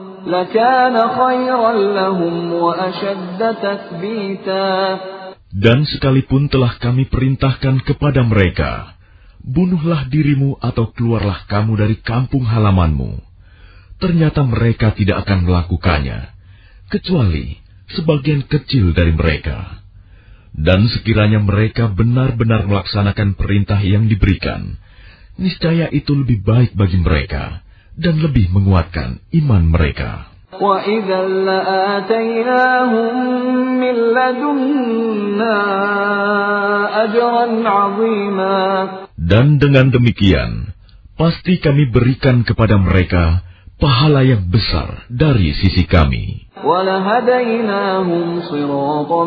Dan sekalipun telah kami perintahkan kepada mereka, bunuhlah dirimu atau keluarlah kamu dari kampung halamanmu. Ternyata mereka tidak akan melakukannya, kecuali sebagian kecil dari mereka. Dan sekiranya mereka benar-benar melaksanakan perintah yang diberikan, niscaya itu lebih baik bagi mereka dan lebih menguatkan iman mereka. وإذا لآتيناهم من لدنا أجرا عظيما Dan dengan demikian, pasti kami berikan kepada mereka pahala yang besar dari sisi kami. ولهديناهم صراطا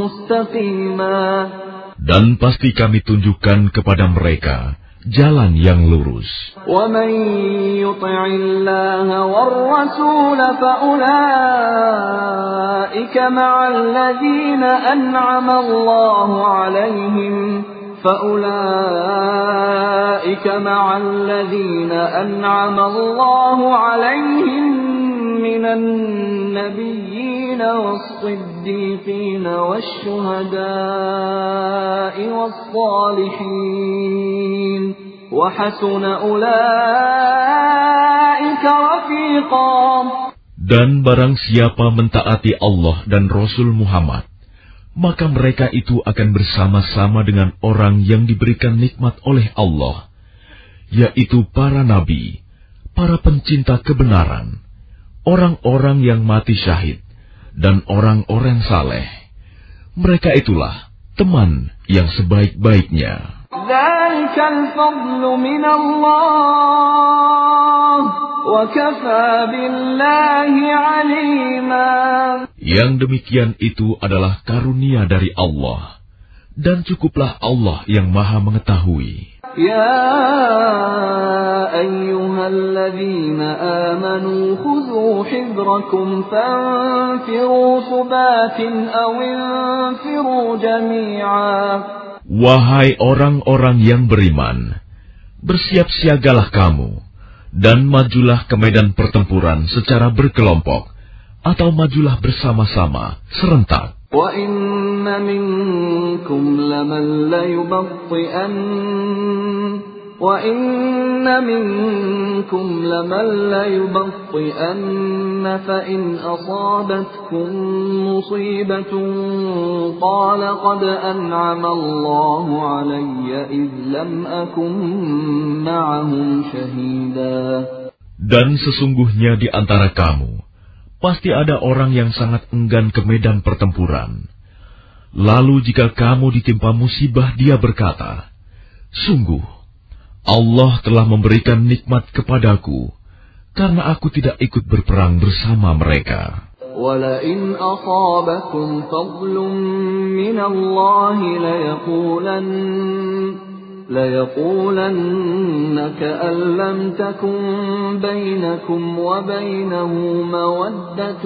مستقيما Dan pasti kami tunjukkan kepada mereka jalan yang lurus. فأولئك مع الذين أنعم الله عليهم فأولئك مع الذين أنعم الله عليهم من النبيين والصديقين والشهداء والصالحين وحسن أولئك رفيقا Dan barang siapa mentaati Allah dan Rasul Muhammad, maka mereka itu akan bersama-sama dengan orang yang diberikan nikmat oleh Allah, yaitu para nabi, para pencinta kebenaran, orang-orang yang mati syahid dan orang-orang saleh. Mereka itulah teman yang sebaik-baiknya. Yang demikian itu adalah karunia dari Allah, dan cukuplah Allah yang Maha Mengetahui. يا أيها الذين آمنوا خذوا حذركم فانفروا ثبات أو انفروا جميعا Wahai orang-orang yang beriman, bersiap-siagalah kamu, dan majulah ke medan pertempuran secara berkelompok, atau majulah bersama-sama, serentak. وإن منكم لمن ليبطئن وإن منكم لمن ليبطئن فإن أصابتكم مصيبة قال قد أنعم الله علي إذ لم أكن معهم شهيدا Dan sesungguhnya di antara kamu, pasti ada orang yang sangat enggan ke medan pertempuran. Lalu jika kamu ditimpa musibah, dia berkata, Sungguh, Allah telah memberikan nikmat kepadaku, karena aku tidak ikut berperang bersama mereka. ولئن أصابكم فضل من الله ليقولن ليقولن كأن لم تكن بينكم وبينه مودة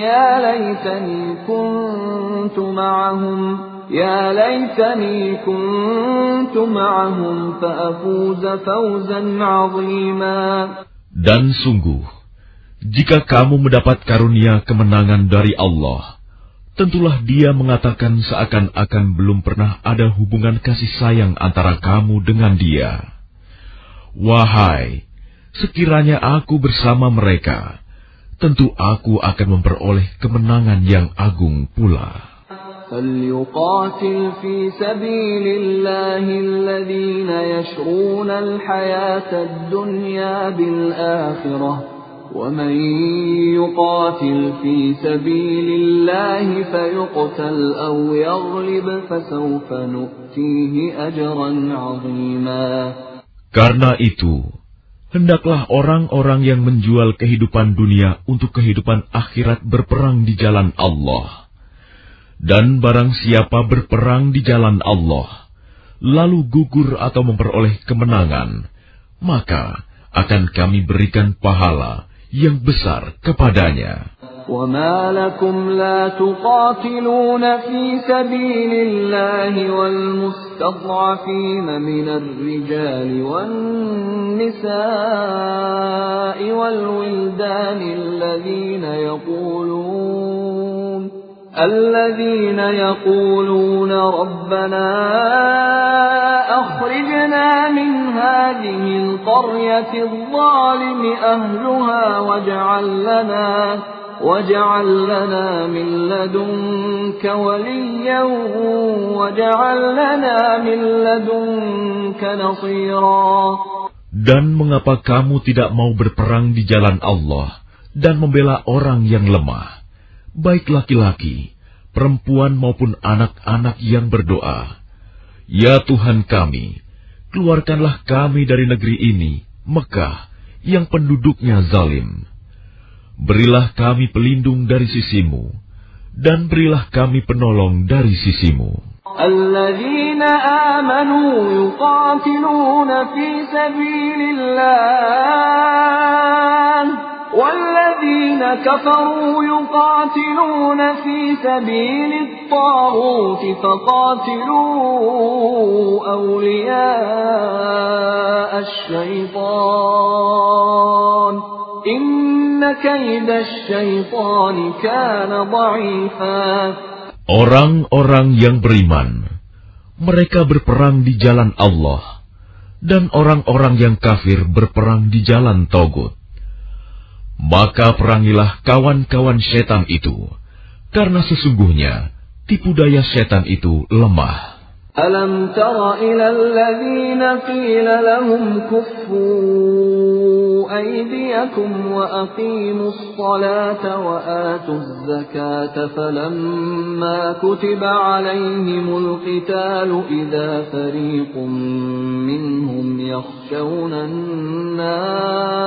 يا ليتني كنت معهم يا ليتني كنت معهم فأفوز فوزا عظيما. Dan sungguh, jika kamu mendapat karunia kemenangan dari Allah, tentulah dia mengatakan seakan-akan belum pernah ada hubungan kasih sayang antara kamu dengan dia. Wahai, sekiranya aku bersama mereka, tentu aku akan memperoleh kemenangan yang agung pula. فليقاتل في سبيل الله الذين يشرون الحياة الدنيا بالآخرة ومن يقاتل في سبيل الله فيقتل أو يغلب فسوف نؤتيه أجرا عظيما Karena itu, hendaklah orang-orang yang menjual kehidupan dunia untuk kehidupan akhirat berperang di jalan Allah. Dan barang siapa berperang di jalan Allah, lalu gugur atau memperoleh kemenangan, maka akan kami berikan pahala yang besar kepadanya. وما لكم لا تقاتلون في سبيل الله والمستضعفين من الرجال والنساء والولدان الذين يقولون الذين يقولون ربنا أخرجنا من هذه القرية الظالم أهلها واجعل لنا واجعل لنا من لدنك وليا واجعل لنا من لدنك نصيرا Dan mengapa kamu tidak mau berperang di jalan Allah dan membela orang yang lemah, baik laki-laki, perempuan maupun anak-anak yang berdoa, Ya Tuhan kami, keluarkanlah kami dari negeri ini, Mekah, yang penduduknya zalim. Berilah kami pelindung dari sisimu, dan berilah kami penolong dari sisimu. الذين آمنوا يقاتلون في سبيل الله والذين كفروا يقاتلون في سبيل الطاغوت فقاتلوا أولياء الشيطان إن كيد الشيطان كان ضعيفا Orang-orang yang beriman, mereka berperang di jalan Allah, dan orang-orang yang kafir berperang di jalan Togut. Maka perangilah kawan-kawan setan itu, karena sesungguhnya tipu daya setan itu lemah. Alam tara ila alladhina qila lahum kuffu aydiyakum wa aqimus salata wa atuz zakata falamma kutiba alaihimu qitalu idha fariqum minhum yakhshawna an-nas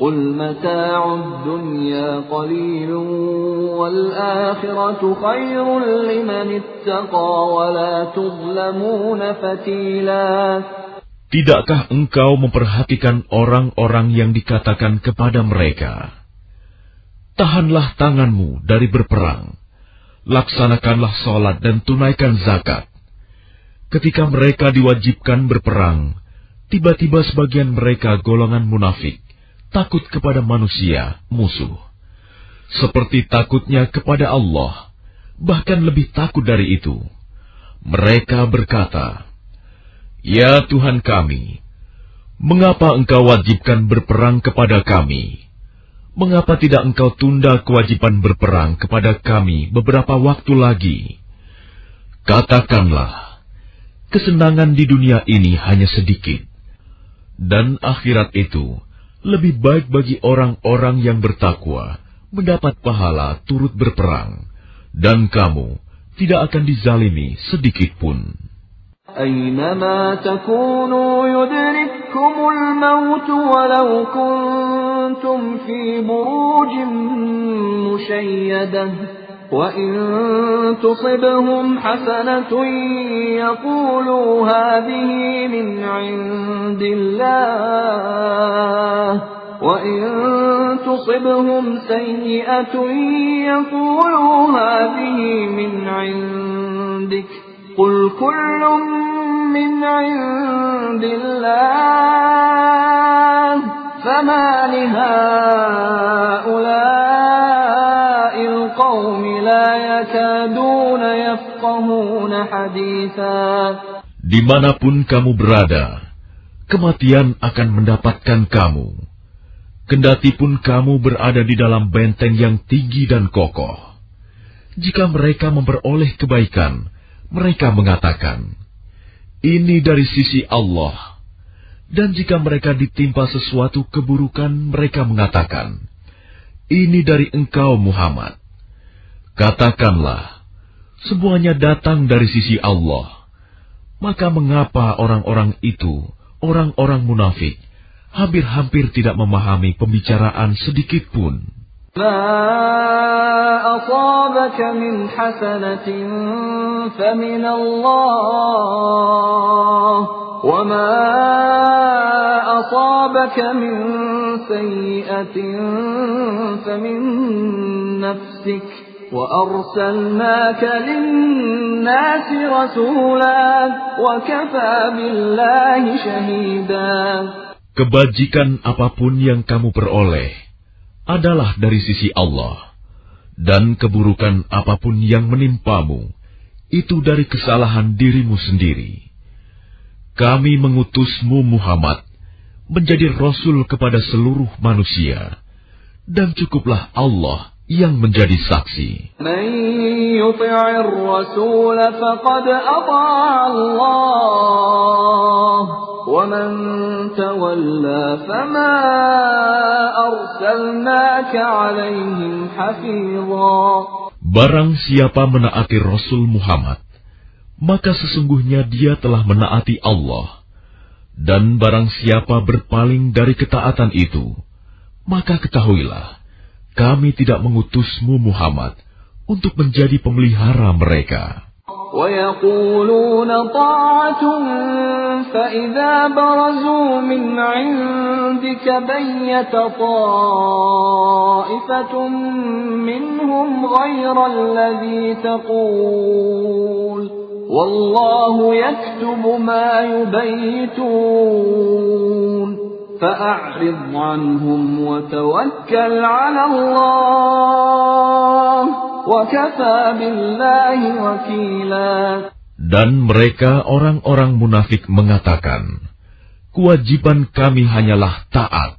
قل متاع الدنيا قليل والآخرة خير لمن اتقى ولا تظلمون فتيلاً Tidakkah engkau memperhatikan orang-orang yang dikatakan kepada mereka, Tahanlah tanganmu dari berperang, laksanakanlah sholat dan tunaikan zakat. Ketika mereka diwajibkan berperang, tiba-tiba sebagian mereka golongan munafik, takut kepada manusia, musuh. Seperti takutnya kepada Allah, bahkan lebih takut dari itu. Mereka berkata, Ya Tuhan kami, mengapa Engkau wajibkan berperang kepada kami? Mengapa tidak Engkau tunda kewajiban berperang kepada kami beberapa waktu lagi? Katakanlah, kesenangan di dunia ini hanya sedikit, dan akhirat itu lebih baik bagi orang-orang yang bertakwa mendapat pahala turut berperang, dan kamu tidak akan dizalimi sedikit pun. أينما تكونوا يدرككم الموت ولو كنتم في بروج مشيدة وإن تصبهم حسنة يقولوا هذه من عند الله وإن تصبهم سيئة يقولوا هذه من عندك قل كل من عند الله فما لهؤلاء القوم لا يكادون يفقهون حديثا Dimanapun kamu berada, kematian akan mendapatkan kamu. Kendati pun kamu berada di dalam benteng yang tinggi dan kokoh. Jika mereka memperoleh kebaikan, mereka mengatakan, "Ini dari sisi Allah." Dan jika mereka ditimpa sesuatu keburukan, mereka mengatakan, "Ini dari engkau, Muhammad." Katakanlah, semuanya datang dari sisi Allah. Maka mengapa orang-orang itu, orang-orang munafik, hampir-hampir tidak memahami pembicaraan sedikit pun? وأرسلناك للناس رسولا وكفى بالله شهيدا Kebajikan apa pun yang kamu peroleh, adalah dari sisi Allah, dan keburukan apa pun yang menimpamu itu dari kesalahan dirimu sendiri. Kami mengutusmu Muhammad menjadi rasul kepada seluruh manusia, dan cukuplah Allah yang menjadi saksi. Barang siapa menaati Rasul Muhammad, maka sesungguhnya dia telah menaati Allah. Dan barang siapa berpaling dari ketaatan itu, maka ketahuilah, kami tidak mengutusmu Muhammad untuk menjadi pemelihara mereka. ويقولون طاعة فإذا برزوا من عندك بيت طائفة منهم غير الذي تقول والله يكتب ما يبيتون فأعرض عنهم وتوكل على الله وكفى بالله وكيلا Dan mereka orang-orang munafik mengatakan, kewajiban kami hanyalah taat.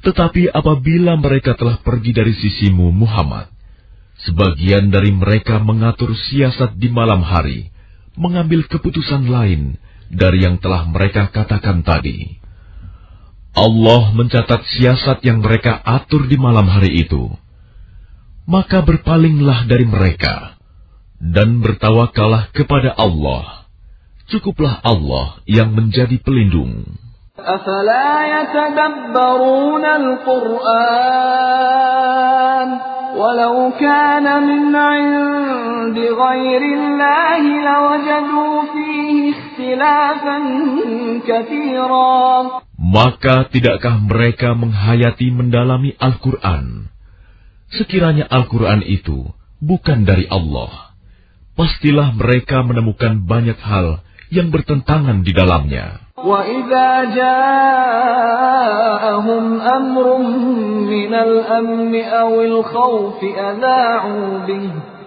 Tetapi apabila mereka telah pergi dari sisimu, Muhammad, sebagian dari mereka mengatur siasat di malam hari, mengambil keputusan lain dari yang telah mereka katakan tadi. Allah mencatat siasat yang mereka atur di malam hari itu. Maka berpalinglah dari mereka dan bertawakallah kepada Allah. Cukuplah Allah yang menjadi pelindung. أفلا يتدبرون القرآن ولو كان من عند غير الله لوجدوا فيه اختلافا كثيرا Maka tidakkah mereka menghayati mendalami Al-Quran? Sekiranya Al-Quran itu bukan dari Allah, pastilah mereka menemukan banyak hal yang bertentangan di dalamnya. وإذا جاءهم أمر من الأمن أو الخوف أذاعوا به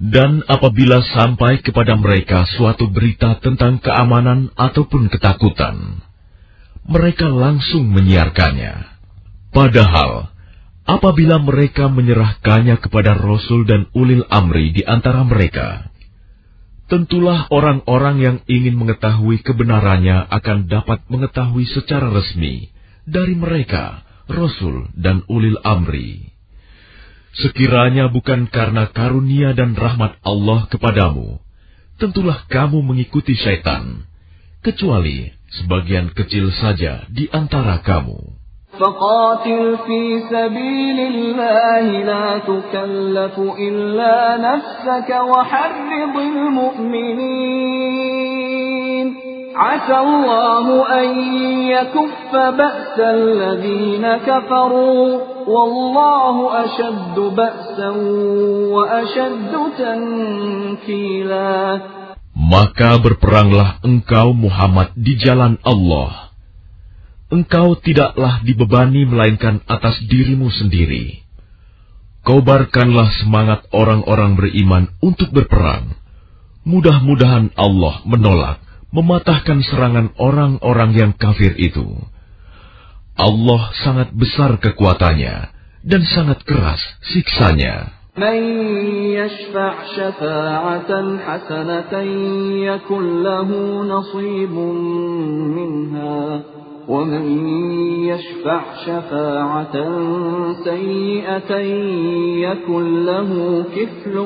Dan apabila sampai kepada mereka suatu berita tentang keamanan ataupun ketakutan, mereka langsung menyiarkannya. Padahal, apabila mereka menyerahkannya kepada Rasul dan Ulil Amri di antara mereka, tentulah orang-orang yang ingin mengetahui kebenarannya akan dapat mengetahui secara resmi dari mereka, Rasul dan Ulil Amri. Sekiranya bukan karena karunia dan rahmat Allah kepadamu, tentulah kamu mengikuti syaitan, kecuali sebagian kecil saja di antara kamu. فقاتل في سبيل الله لا تكلف إلا نفسك وحرض المؤمنين عسى الله أن يكف بأس الذين كفروا maka berperanglah engkau Muhammad di jalan Allah. Engkau tidaklah dibebani melainkan atas dirimu sendiri. Kobarkanlah semangat orang-orang beriman untuk berperang. Mudah-mudahan Allah menolak, mematahkan serangan orang-orang yang kafir itu. Allah sangat besar kekuatannya dan sangat keras siksanya. من يشفع شفاعة حسنة يكن له نصيب منها ومن يشفع شفاعة سيئة يكن له كفل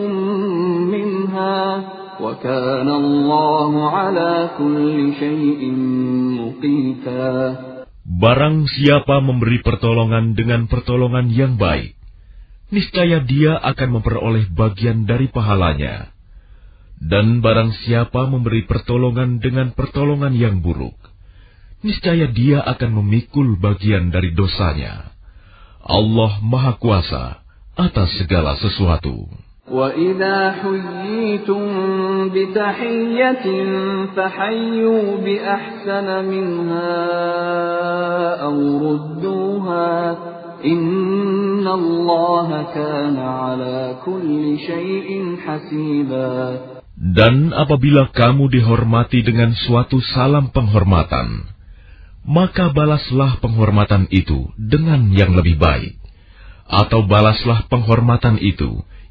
منها وكان الله على كل شيء مقيتا Barang siapa memberi pertolongan dengan pertolongan yang baik, niscaya dia akan memperoleh bagian dari pahalanya. Dan barang siapa memberi pertolongan dengan pertolongan yang buruk, niscaya dia akan memikul bagian dari dosanya. Allah Maha Kuasa atas segala sesuatu. وإذا حييتم بتحية فحيوا بأحسن منها أو ردوها إن الله كان على كل شيء حسيبا Dan apabila kamu dihormati dengan suatu salam penghormatan, maka balaslah penghormatan itu dengan yang lebih baik, atau balaslah penghormatan itu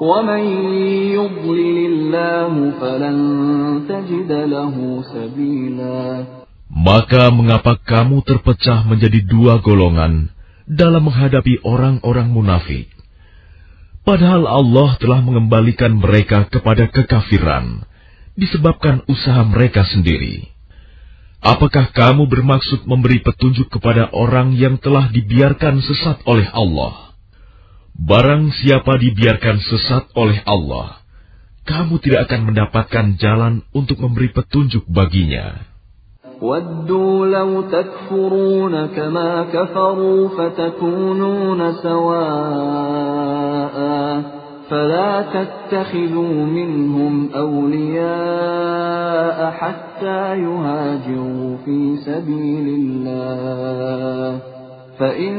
ومن يضلل الله فلن تجد له سبيلا Maka mengapa kamu terpecah menjadi dua golongan dalam menghadapi orang-orang munafik? Padahal Allah telah mengembalikan mereka kepada kekafiran disebabkan usaha mereka sendiri. Apakah kamu bermaksud memberi petunjuk kepada orang yang telah dibiarkan sesat oleh Allah? Barang siapa dibiarkan sesat oleh Allah, kamu tidak akan mendapatkan jalan untuk memberi petunjuk baginya. ودوا لو تكفرون كما كفروا فتكونون سواء فلا تتخذوا منهم أولياء حتى يهاجروا في سبيل الله فإن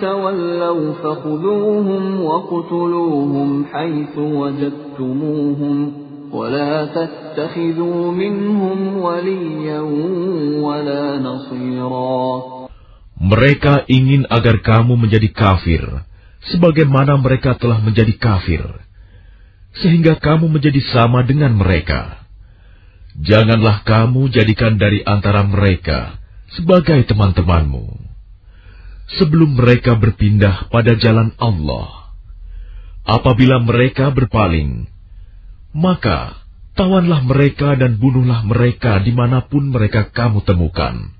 تولوا فخذوهم وقتلوهم حيث وجدتموهم ولا تتخذوا منهم وليا ولا نصيرا Mereka ingin agar kamu menjadi kafir, sebagaimana mereka telah menjadi kafir, sehingga kamu menjadi sama dengan mereka. Janganlah kamu jadikan dari antara mereka sebagai teman-temanmu. Sebelum mereka berpindah pada jalan Allah, apabila mereka berpaling, maka tawanlah mereka dan bunuhlah mereka di mana pun mereka kamu temukan.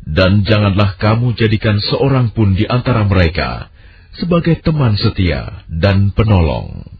Dan janganlah kamu jadikan seorang pun di antara mereka sebagai teman setia dan penolong.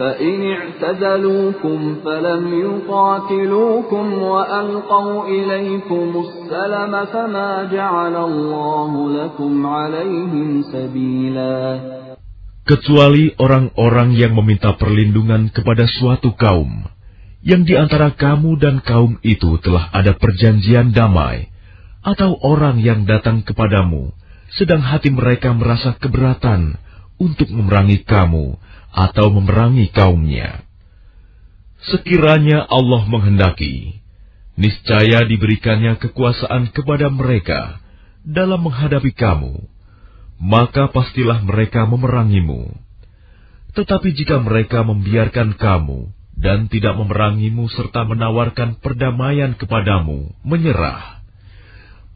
فإن اعتزلوكم فلم يقاتلوكم وألقوا إليكم السلم فما جعل الله لكم عليهم سبيلا Kecuali orang-orang yang meminta perlindungan kepada suatu kaum, yang di antara kamu dan kaum itu telah ada perjanjian damai, atau orang yang datang kepadamu, sedang hati mereka merasa keberatan untuk memerangi kamu, atau memerangi kaumnya. Sekiranya Allah menghendaki, niscaya diberikannya kekuasaan kepada mereka dalam menghadapi kamu, maka pastilah mereka memerangimu. Tetapi jika mereka membiarkan kamu dan tidak memerangimu serta menawarkan perdamaian kepadamu, menyerah,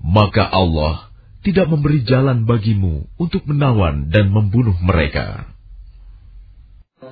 maka Allah tidak memberi jalan bagimu untuk menawan dan membunuh mereka.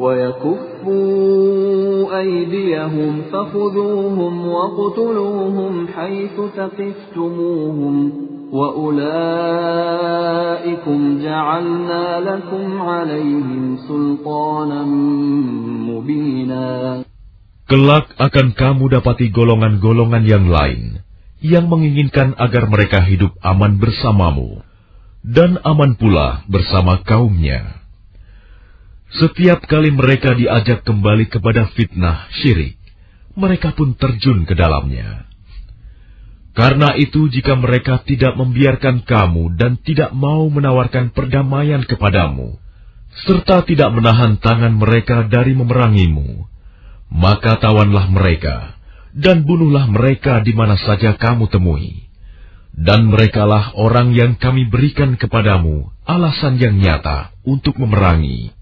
ويكفوا أيديهم فخذوهم وقتلوهم حيث ثقفتموهم وأولئكم جعلنا لكم عليهم سلطانا مبينا Kelak akan kamu dapati golongan-golongan yang lain yang menginginkan agar mereka hidup aman bersamamu dan aman pula bersama kaumnya. Setiap kali mereka diajak kembali kepada fitnah syirik, mereka pun terjun ke dalamnya. Karena itu, jika mereka tidak membiarkan kamu dan tidak mau menawarkan perdamaian kepadamu, serta tidak menahan tangan mereka dari memerangimu, maka tawanlah mereka dan bunuhlah mereka di mana saja kamu temui. Dan merekalah orang yang kami berikan kepadamu alasan yang nyata untuk memerangi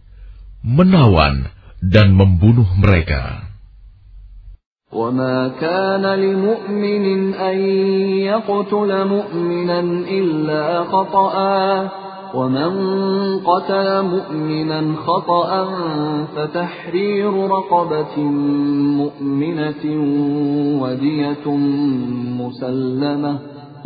menawan dan membunuh mereka. وما كان لمؤمن أن يقتل مؤمنا إلا خطأ ومن قتل مؤمنا خطأ فتحرير رقبة مؤمنة ودية مسلمة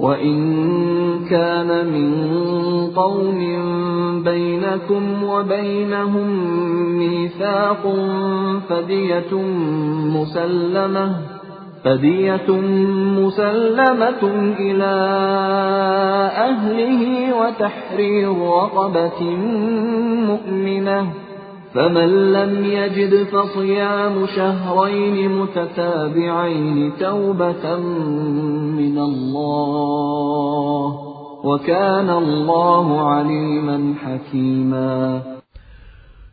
وإن كان من قوم بينكم وبينهم ميثاق فدية مسلمة فدية مسلمة إلى أهله وتحرير رقبة مؤمنة فمن لم يجد فصيام شهرين متتابعين توبة من الله وكان الله عليما حكيما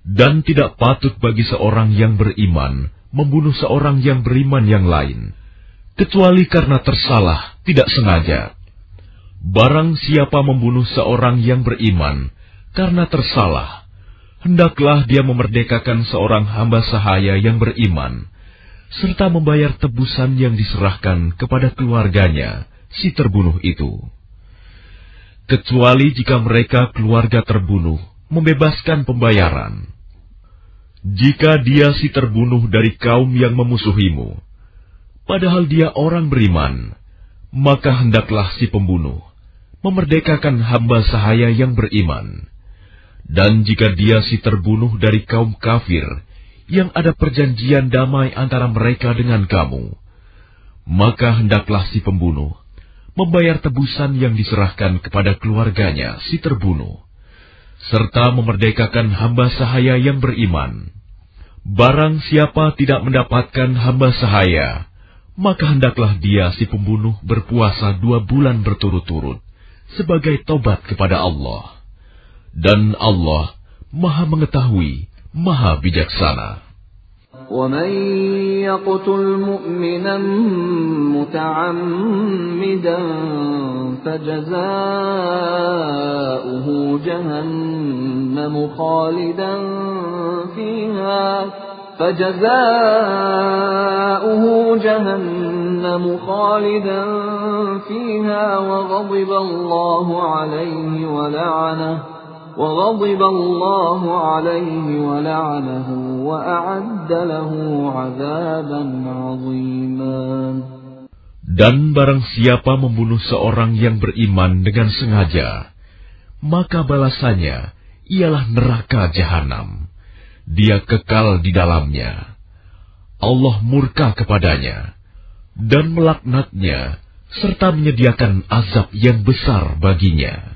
Dan tidak patut bagi seorang yang beriman membunuh seorang yang beriman yang lain, kecuali karena tersalah, tidak sengaja. Barang siapa membunuh seorang yang beriman karena tersalah, hendaklah dia memerdekakan seorang hamba sahaya yang beriman, serta membayar tebusan yang diserahkan kepada keluarganya, si terbunuh itu. Kecuali jika mereka keluarga terbunuh membebaskan pembayaran. Jika dia si terbunuh dari kaum yang memusuhimu, padahal dia orang beriman, maka hendaklah si pembunuh memerdekakan hamba sahaya yang beriman dan jika dia si terbunuh dari kaum kafir, yang ada perjanjian damai antara mereka dengan kamu, maka hendaklah si pembunuh membayar tebusan yang diserahkan kepada keluarganya si terbunuh, serta memerdekakan hamba sahaya yang beriman. Barang siapa tidak mendapatkan hamba sahaya, maka hendaklah dia si pembunuh berpuasa dua bulan berturut-turut sebagai tobat kepada Allah dan Allah Maha Mengetahui, Maha Bijaksana. ومن يقتل مؤمنا متعمدا فجزاؤه جهنم خالدا فيها فجزاؤه جهنم خالدا فيها وغضب الله عليه ولعنه وغضب الله عليه ولعنه وأعد له عذابا عظيما Dan barang siapa membunuh seorang yang beriman dengan sengaja, maka balasannya ialah neraka jahanam. Dia kekal di dalamnya. Allah murka kepadanya dan melaknatnya serta menyediakan azab yang besar baginya.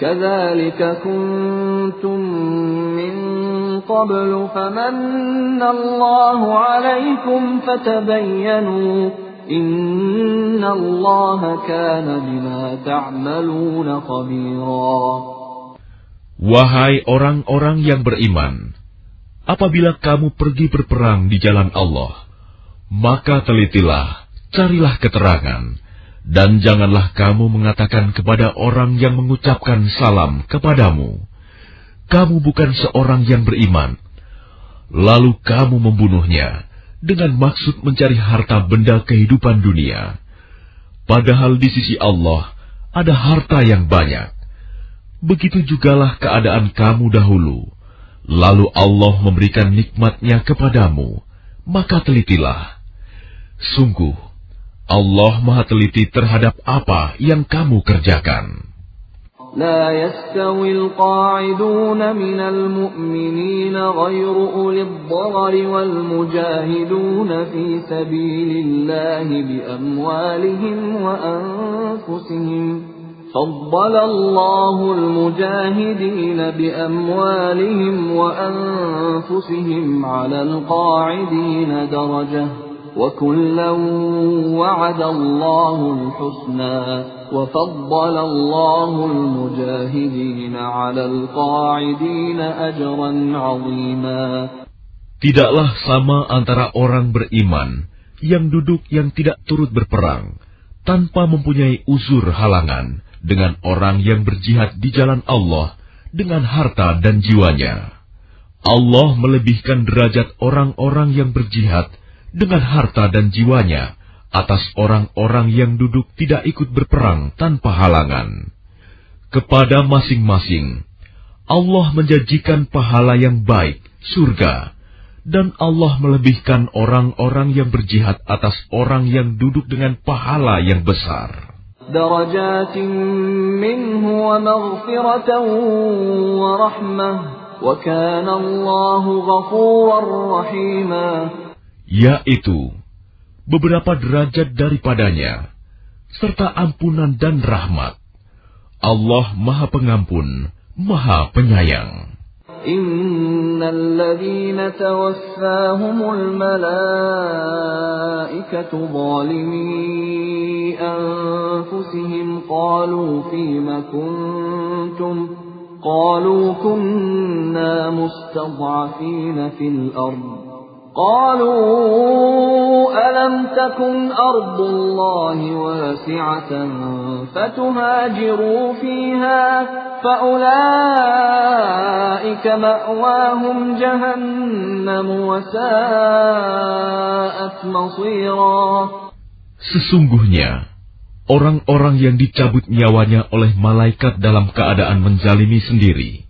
كذلك كنتم من قبل فمن الله عليكم فتبينوا إن الله كان بما تعملون خبيرا Wahai orang-orang yang beriman, apabila kamu pergi berperang di jalan Allah, maka telitilah, carilah keterangan, dan janganlah kamu mengatakan kepada orang yang mengucapkan salam kepadamu, "Kamu bukan seorang yang beriman." Lalu kamu membunuhnya dengan maksud mencari harta benda kehidupan dunia. Padahal di sisi Allah ada harta yang banyak. Begitu jugalah keadaan kamu dahulu. Lalu Allah memberikan nikmatnya kepadamu, maka telitilah. Sungguh, Allah maha teliti terhadap apa yang kamu kerjakan. لا يستوي القاعدون من المؤمنين غير أولي الضرر والمجاهدون في سبيل الله بأموالهم وأنفسهم فضل الله المجاهدين بأموالهم وأنفسهم على القاعدين درجة وكلا وعد الله الحسنى وفضل الله المجاهدين على القاعدين أجرا عظيما Tidaklah sama antara orang beriman yang duduk yang tidak turut berperang tanpa mempunyai uzur halangan dengan orang yang berjihad di jalan Allah dengan harta dan jiwanya. Allah melebihkan derajat orang-orang yang berjihad dengan harta dan jiwanya atas orang-orang yang duduk tidak ikut berperang tanpa halangan. Kepada masing-masing, Allah menjanjikan pahala yang baik, surga, dan Allah melebihkan orang-orang yang berjihad atas orang yang duduk dengan pahala yang besar. wa yaitu beberapa derajat daripadanya, serta ampunan dan rahmat. Allah Maha Pengampun, Maha Penyayang. إن الذين توفاهم الملائكة ظالمي أنفسهم قالوا فيم كنتم قالوا كنا مستضعفين في الأرض قالوا ألم تكن أرض الله واسعة فتهاجروا فيها فأولئك مأواهم جهنم وساءت مصيرا Sesungguhnya, orang-orang yang dicabut nyawanya oleh malaikat dalam keadaan menjalimi sendiri,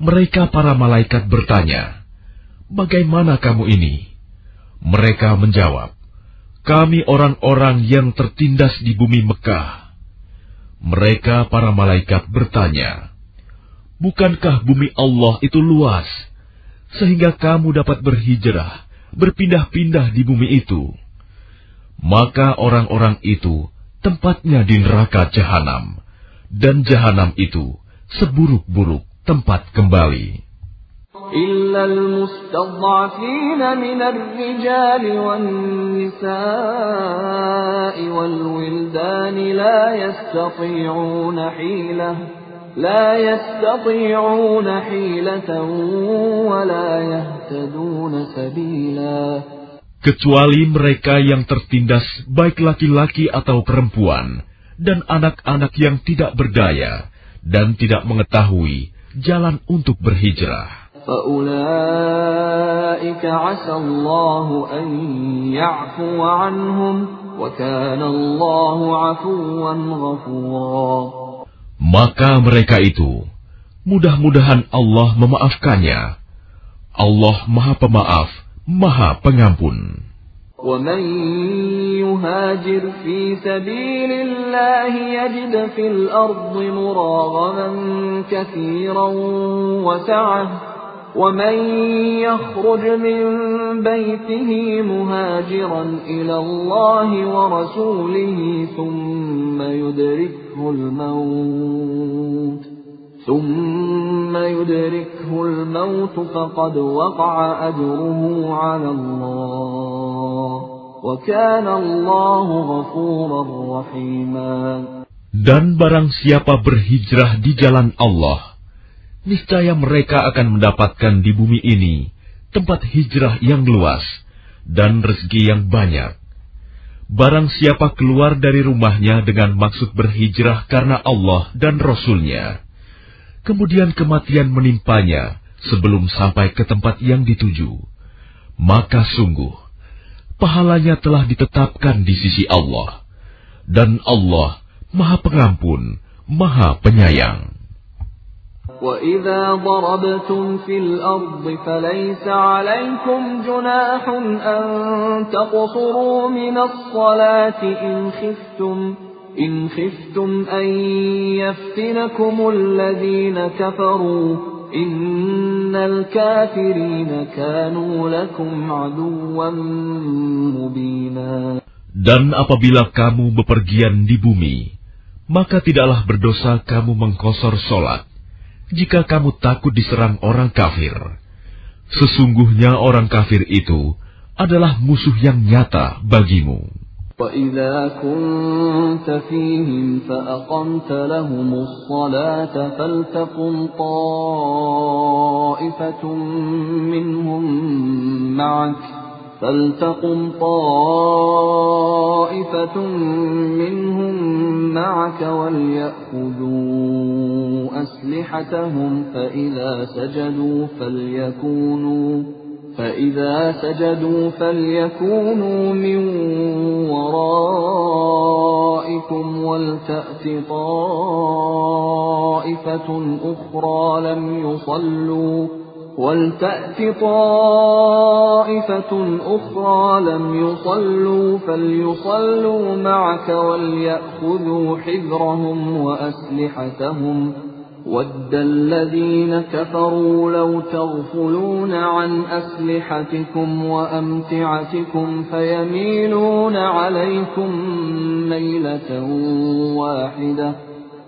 mereka para malaikat bertanya, bagaimana kamu ini? Mereka menjawab, kami orang-orang yang tertindas di bumi Mekah. Mereka para malaikat bertanya, bukankah bumi Allah itu luas, sehingga kamu dapat berhijrah, berpindah-pindah di bumi itu? Maka orang-orang itu tempatnya di neraka jahanam, dan jahanam itu seburuk-buruk tempat kembali. إلا المستضعفين من الرجال والنساء والولدان لا يستطيعون حيلة لا يستطيعون حيلة ولا يهتدون سبيلا Kecuali mereka yang tertindas baik laki-laki atau perempuan dan anak-anak yang tidak berdaya dan tidak mengetahui jalan untuk berhijrah. فأولئك عسى الله أن يعفو عنهم وكان الله عفوا غفورا Maka mereka itu, mudah-mudahan Allah memaafkannya. Allah Maha Pemaaf, Maha Pengampun. ومن يهاجر في سبيل الله يجد في الأرض مراغما كثيرا وسعه ومن يخرج من بيته مهاجرا إلى الله ورسوله ثم يدركه الموت ثم يدركه الموت فقد وقع أجره على الله وكان الله غفورا رحيما Dan barang siapa berhijrah di jalan Allah, niscaya mereka akan mendapatkan di bumi ini tempat hijrah yang luas dan rezeki yang banyak. Barang siapa keluar dari rumahnya dengan maksud berhijrah karena Allah dan Rasul-Nya, kemudian kematian menimpanya sebelum sampai ke tempat yang dituju, maka sungguh pahalanya telah ditetapkan di sisi Allah, dan Allah Maha Pengampun, Maha Penyayang. وإذا ضربتم في الأرض فليس عليكم جناح أن تقصروا من الصلاة إن خفتم إن خفتم أن يفتنكم الذين كفروا إن الكافرين كانوا لكم عدوا مبينا Dan apabila kamu bepergian di bumi, maka tidaklah berdosa kamu mengkosor solat, jika kamu takut diserang orang kafir. Sesungguhnya orang kafir itu adalah musuh yang nyata bagimu. وإذا كنت فيهم فأقمت لهم الصلاة فلتقم طائفة منهم معك فلتقم طائفة منهم معك وليأخذوا أسلحتهم فإذا سجدوا فليكونوا فإذا سجدوا فليكونوا من ورائكم ولتأت طائفة أخرى لم يصلوا. ولتأت طائفة أخرى لم يصلوا فليصلوا معك وليأخذوا حذرهم وأسلحتهم ۖ. ود الذين كفروا لو تغفلون عن أسلحتكم وأمتعتكم فيميلون عليكم ميلة واحدة.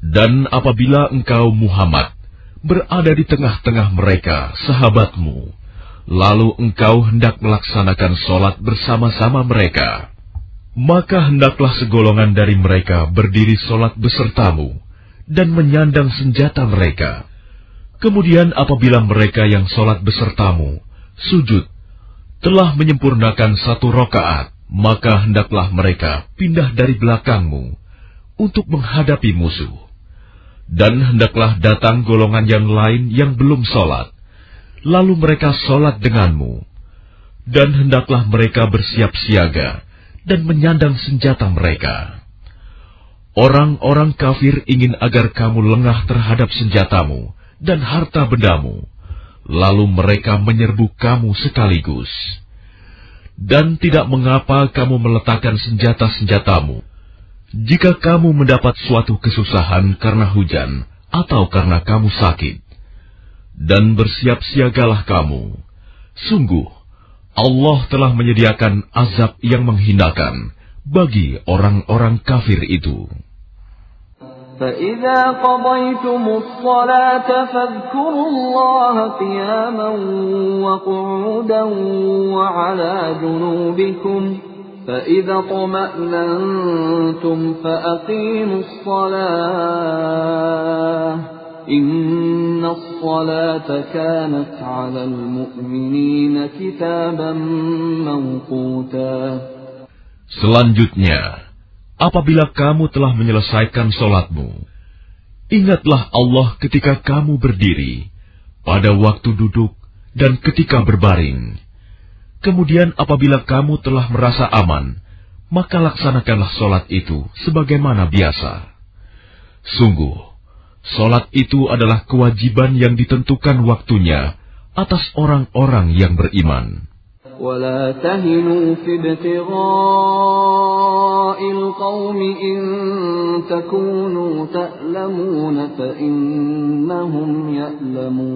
Dan apabila engkau Muhammad berada di tengah-tengah mereka, sahabatmu, lalu engkau hendak melaksanakan sholat bersama-sama mereka, maka hendaklah segolongan dari mereka berdiri sholat besertamu dan menyandang senjata mereka. Kemudian apabila mereka yang sholat besertamu, sujud, telah menyempurnakan satu rokaat, maka hendaklah mereka pindah dari belakangmu untuk menghadapi musuh. Dan hendaklah datang golongan yang lain yang belum sholat, lalu mereka sholat denganmu. Dan hendaklah mereka bersiap siaga, dan menyandang senjata mereka. Orang-orang kafir ingin agar kamu lengah terhadap senjatamu dan harta bendamu, lalu mereka menyerbu kamu sekaligus. Dan tidak mengapa kamu meletakkan senjata-senjatamu, jika kamu mendapat suatu kesusahan karena hujan atau karena kamu sakit. Dan bersiap siagalah kamu. Sungguh, Allah telah menyediakan azab yang menghinakan bagi orang-orang kafir itu. فَإِذَا قَضَيْتُمُ الصَّلَاةَ فَاذْكُرُوا اللَّهَ قِيَامًا وَقُعُودًا وَعَلَى جُنُوبِكُمْ فَإِذَا اطْمَأْنَنْتُمْ فَأَقِيمُوا الصَّلَاةَ إن الصلاة كانت على المؤمنين كتابا موقوتا Selanjutnya, apabila kamu telah menyelesaikan sholatmu, ingatlah Allah ketika kamu berdiri, pada waktu duduk, dan ketika berbaring. Kemudian apabila kamu telah merasa aman, maka laksanakanlah sholat itu sebagaimana biasa. Sungguh, Solat itu adalah kewajiban yang ditentukan waktunya atas orang-orang yang beriman. ولا تهنوا في ابتغاء القوم إن تكونوا تألمون فإنهم يألمون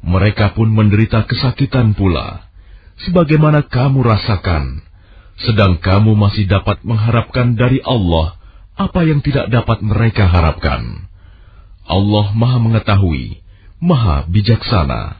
mereka pun menderita kesakitan pula, sebagaimana kamu rasakan. sedang kamu masih dapat mengharapkan dari Allah apa yang tidak dapat mereka harapkan. Allah Maha Mengetahui, Maha Bijaksana.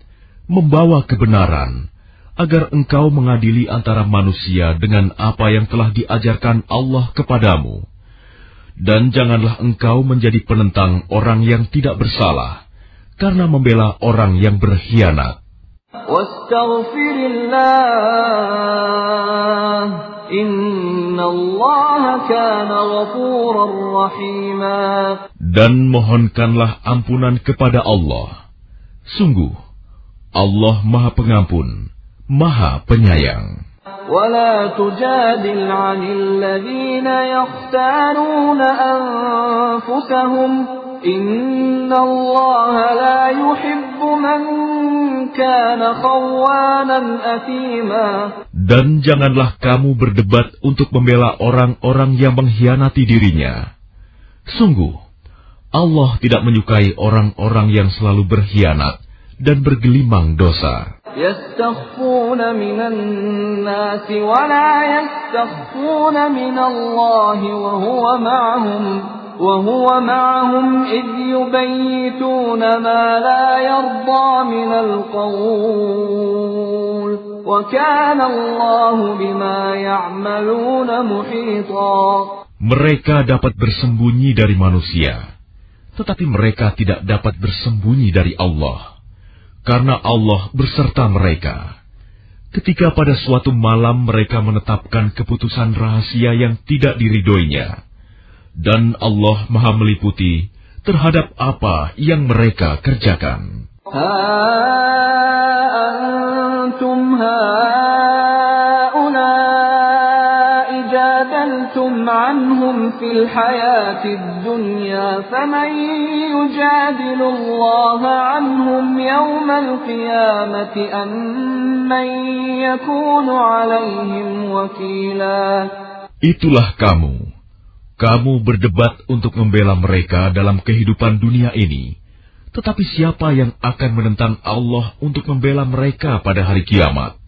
membawa kebenaran, agar engkau mengadili antara manusia dengan apa yang telah diajarkan Allah kepadamu. Dan janganlah engkau menjadi penentang orang yang tidak bersalah, karena membela orang yang berkhianat. Dan mohonkanlah ampunan kepada Allah. Sungguh, Allah Maha Pengampun, Maha Penyayang. ولا تجادل عن الذين يختارون أنفسهم إن الله لا يحب من كان خوانا أثيما Dan janganlah kamu berdebat untuk membela orang-orang yang mengkhianati dirinya. Sungguh, Allah tidak menyukai orang-orang yang selalu berkhianat dan bergelimang dosa. يستخفون من الناس ولا يستخفون من الله وهو معهم وهو معهم إذ يبيتون ما لا يرضى من القول وكان الله بما يعملون محيطا Mereka dapat bersembunyi dari manusia, tetapi mereka tidak dapat bersembunyi dari Allah, karena Allah berserta mereka. Ketika pada suatu malam mereka menetapkan keputusan rahasia yang tidak diridoinya, dan Allah Maha meliputi terhadap apa yang mereka kerjakan. جادلتم عنهم في الحياة الدنيا فمن يجادل الله عنهم يوم القيامة أم من يكون عليهم وكيلا Itulah kamu. Kamu berdebat untuk membela mereka dalam kehidupan dunia ini. Tetapi siapa yang akan menentang Allah untuk membela mereka pada hari kiamat?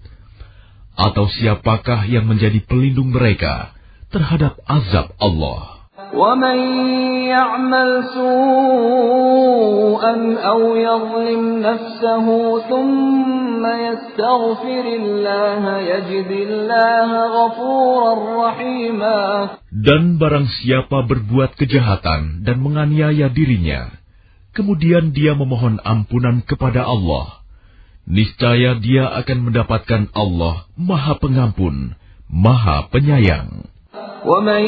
Atau siapakah yang menjadi pelindung mereka terhadap azab Allah? ومن يعمل سوءا أو يظلم نفسه ثم يستغفر الله يجد الله غفورا رحيما Dan barang siapa berbuat kejahatan dan menganiaya dirinya, kemudian dia memohon ampunan kepada Allah, niscaya dia akan mendapatkan Allah Maha Pengampun, Maha Penyayang. ومن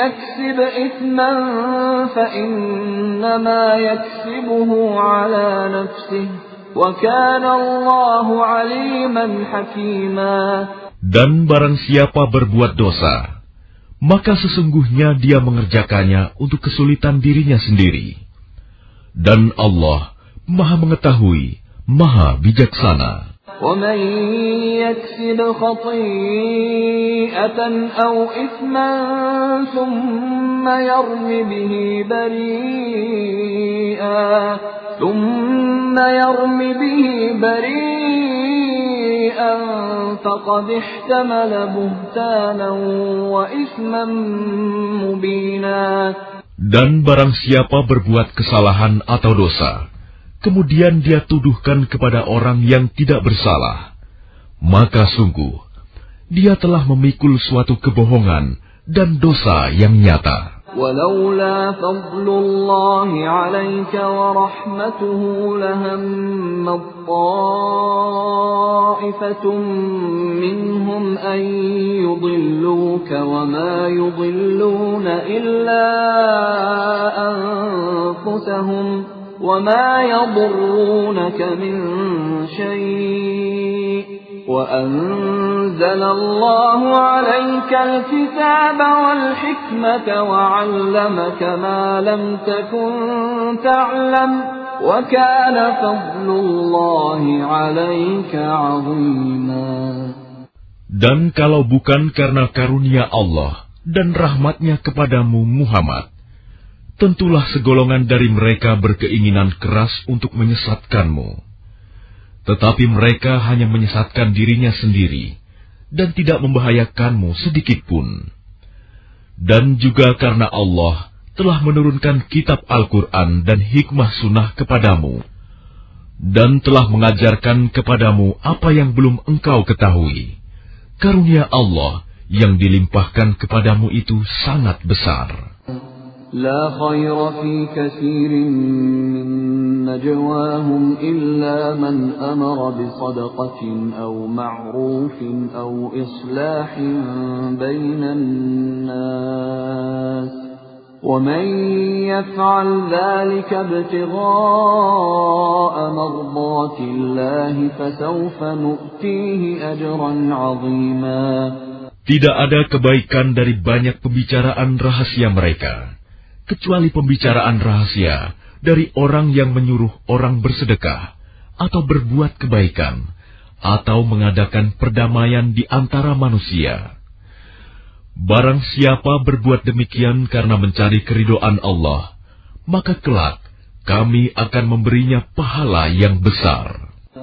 يكسب إثما فإنما يكسبه على نفسه وكان الله عليما حكيما Dan barang siapa berbuat dosa, maka sesungguhnya dia mengerjakannya untuk kesulitan dirinya sendiri. Dan Allah Maha Mengetahui, Maha Bijaksana. ومن يكسب خطيئة أو إثما ثم يرم به بريئا ثم يرم به بريئا فقد احتمل بهتانا وإثما مبينا. Dan barang siapa berbuat kesalahan atau dosa, kemudian dia tuduhkan kepada orang yang tidak bersalah, maka sungguh dia telah memikul suatu kebohongan dan dosa yang nyata. ولولا فضل الله عليك ورحمته لهم طائفة منهم أن يضلوك وما يضلون إلا أنفسهم وما يضرونك من شيء وأنزل الله عليك الكتاب والحكمة وعلمك ما لم تكن تعلم وكان فضل الله عليك عظيما Dan kalau bukan karena karunia Allah dan rahmatnya kepadamu Muhammad, tentulah segolongan dari mereka berkeinginan keras untuk menyesatkanmu. Tetapi mereka hanya menyesatkan dirinya sendiri dan tidak membahayakanmu sedikit pun. Dan juga karena Allah telah menurunkan kitab Al-Quran dan hikmah sunnah kepadamu, dan telah mengajarkan kepadamu apa yang belum engkau ketahui karunia Allah yang dilimpahkan kepadamu itu sangat besar. لا خير في كثير من نجواهم إلا من أمر بصدقة أو معروف أو إصلاح بين الناس. ومن يفعل ذلك ابتغاء مرضات الله فسوف نؤتيه أجرا عظيما. Tidak ada kebaikan dari banyak pembicaraan rahasia mereka, kecuali pembicaraan rahasia dari orang yang menyuruh orang bersedekah, atau berbuat kebaikan, atau mengadakan perdamaian di antara manusia. Barang siapa berbuat demikian karena mencari keridoan Allah, maka kelak kami akan memberinya pahala yang besar.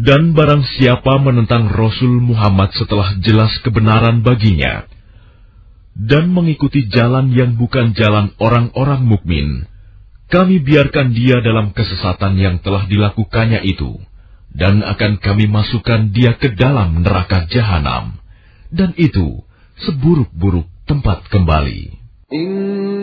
Dan barang siapa menentang Rasul Muhammad setelah jelas kebenaran baginya, dan mengikuti jalan yang bukan jalan orang-orang mukmin, kami biarkan dia dalam kesesatan yang telah dilakukannya itu, dan akan kami masukkan dia ke dalam neraka jahanam, dan itu seburuk-buruk tempat kembali.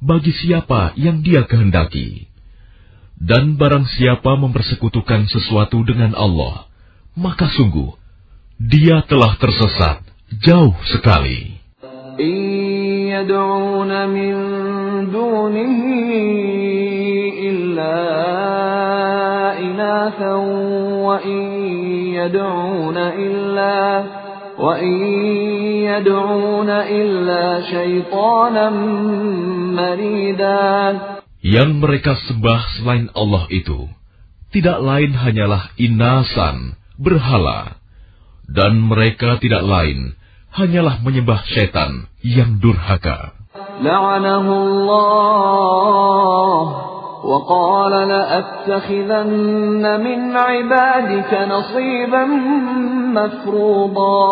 bagi siapa yang dia kehendaki. Dan barang siapa mempersekutukan sesuatu dengan Allah, maka sungguh, dia telah tersesat jauh sekali. min dunihi illa وإن يدعون إلا شيطانا مريدا Yang mereka sembah selain Allah itu tidak lain hanyalah inasan, berhala, dan mereka tidak lain hanyalah menyembah setan yang durhaka. لعنه الله وقال لأتخذن من عبادك نصيبا مفروضا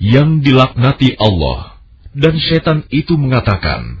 Yang dilaknati Allah dan setan itu mengatakan,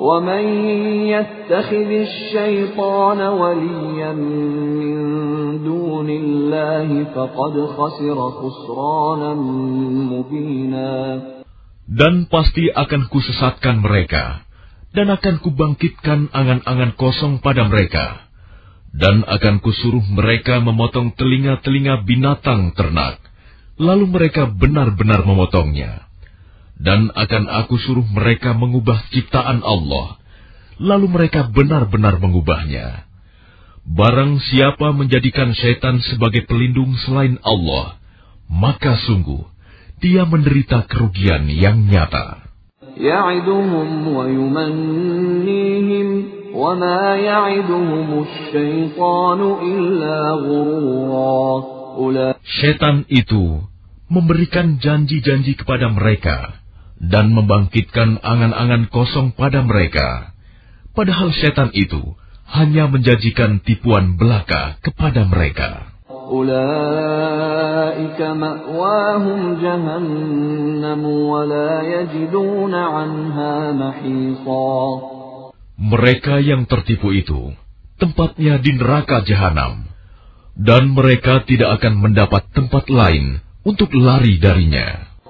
ومن يتخذ الشيطان وليا من دون الله فقد خسر خسرانا مبينا Dan pasti akan kusesatkan mereka, dan akan kubangkitkan angan-angan kosong pada mereka, dan akan kusuruh mereka memotong telinga-telinga binatang ternak, lalu mereka benar-benar memotongnya. Dan akan aku suruh mereka mengubah ciptaan Allah, lalu mereka benar-benar mengubahnya. Barang siapa menjadikan setan sebagai pelindung selain Allah, maka sungguh dia menderita kerugian yang nyata. Setan itu memberikan janji-janji kepada mereka dan membangkitkan angan-angan kosong pada mereka. Padahal setan itu hanya menjanjikan tipuan belaka kepada mereka. Mereka yang tertipu itu tempatnya di neraka jahanam dan mereka tidak akan mendapat tempat lain untuk lari darinya.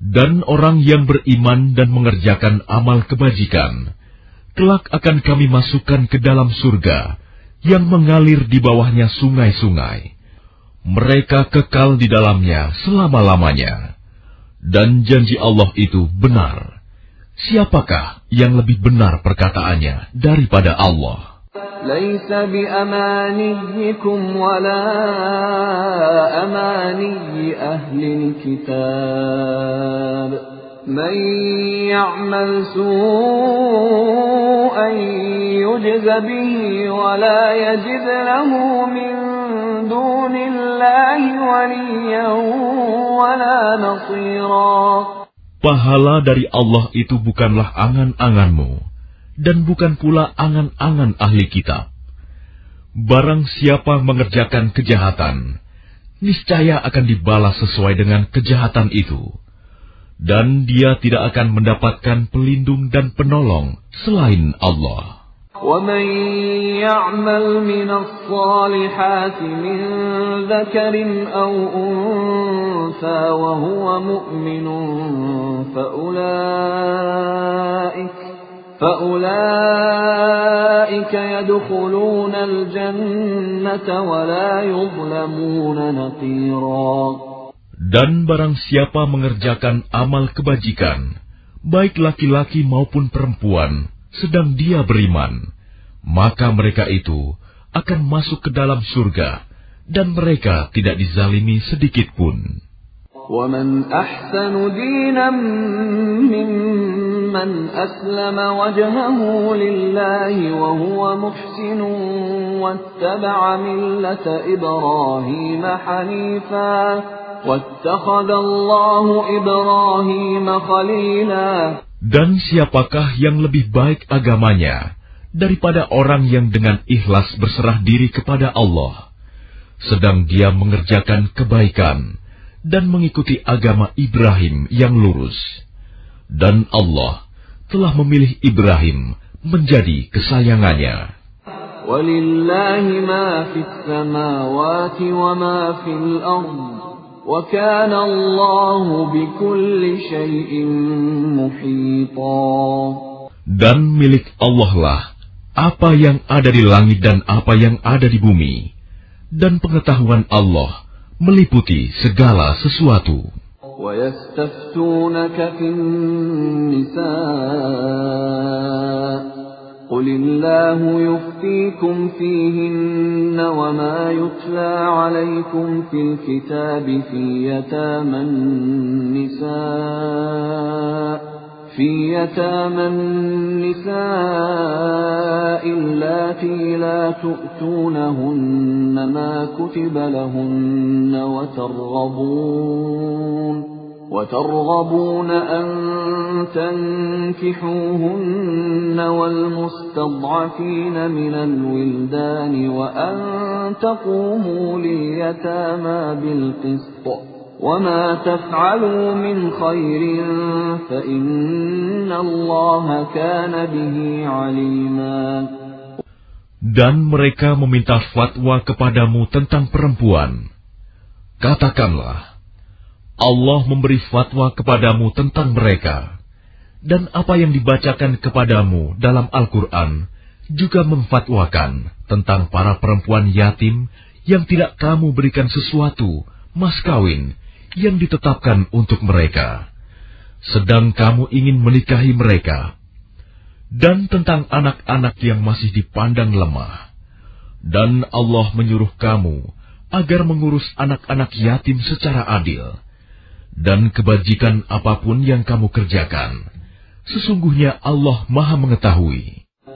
Dan orang yang beriman dan mengerjakan amal kebajikan, kelak akan kami masukkan ke dalam surga yang mengalir di bawahnya sungai-sungai. Mereka kekal di dalamnya selama-lamanya. Dan janji Allah itu benar. Siapakah yang lebih benar perkataannya daripada Allah? ليس بأمانيكم ولا أماني أهل الكتاب. من يعمل سوءا يجز به ولا يجد له من دون الله وليا ولا نصيرا. Pahala dari Allah itu bukanlah angan-anganmu. dan bukan pula angan-angan ahli kitab. Barang siapa mengerjakan kejahatan, niscaya akan dibalas sesuai dengan kejahatan itu, dan dia tidak akan mendapatkan pelindung dan penolong selain Allah. ومن يعمل من الصالحات من ذكر أو أنثى وهو مؤمن فأولئك فأولئك يدخلون الجنة ولا يظلمون نقيرا Dan barang siapa mengerjakan amal kebajikan, baik laki-laki maupun perempuan, sedang dia beriman, maka mereka itu akan masuk ke dalam surga, dan mereka tidak dizalimi sedikit pun. ومن أحسن دينا ممن أسلم وجهه لله وهو محسن واتبع ملة إبراهيم حنيفا واتخذ الله إبراهيم خليلا Dan siapakah yang lebih baik agamanya daripada orang yang dengan ikhlas berserah diri kepada Allah, sedang dia mengerjakan kebaikan, dan mengikuti agama Ibrahim yang lurus. Dan Allah telah memilih Ibrahim menjadi kesayangannya. Dan milik Allah lah apa yang ada di langit dan apa yang ada di bumi. Dan pengetahuan Allah meliputi segala sesuatu. ويستفتونك في النساء قل الله يفتيكم فيهن وما يتلى عليكم في الكتاب في يتامى النساء في يتامى النساء اللاتي لا تؤتونهن ما كتب لهن وترغبون وترغبون أن تنكحوهن والمستضعفين من الولدان وأن تقوموا لليتامى بالقسط. وما تفعلوا من خير فإن الله كان به عليما Dan mereka meminta fatwa kepadamu tentang perempuan. Katakanlah, Allah memberi fatwa kepadamu tentang mereka, dan apa yang dibacakan kepadamu dalam Al-Quran juga memfatwakan tentang para perempuan yatim yang tidak kamu berikan sesuatu, mas kawin, yang ditetapkan untuk mereka. Sedang kamu ingin menikahi mereka, dan tentang anak-anak yang masih dipandang lemah. Dan Allah menyuruh kamu agar mengurus anak-anak yatim secara adil. Dan kebajikan apa pun yang kamu kerjakan, sesungguhnya Allah Maha Mengetahui.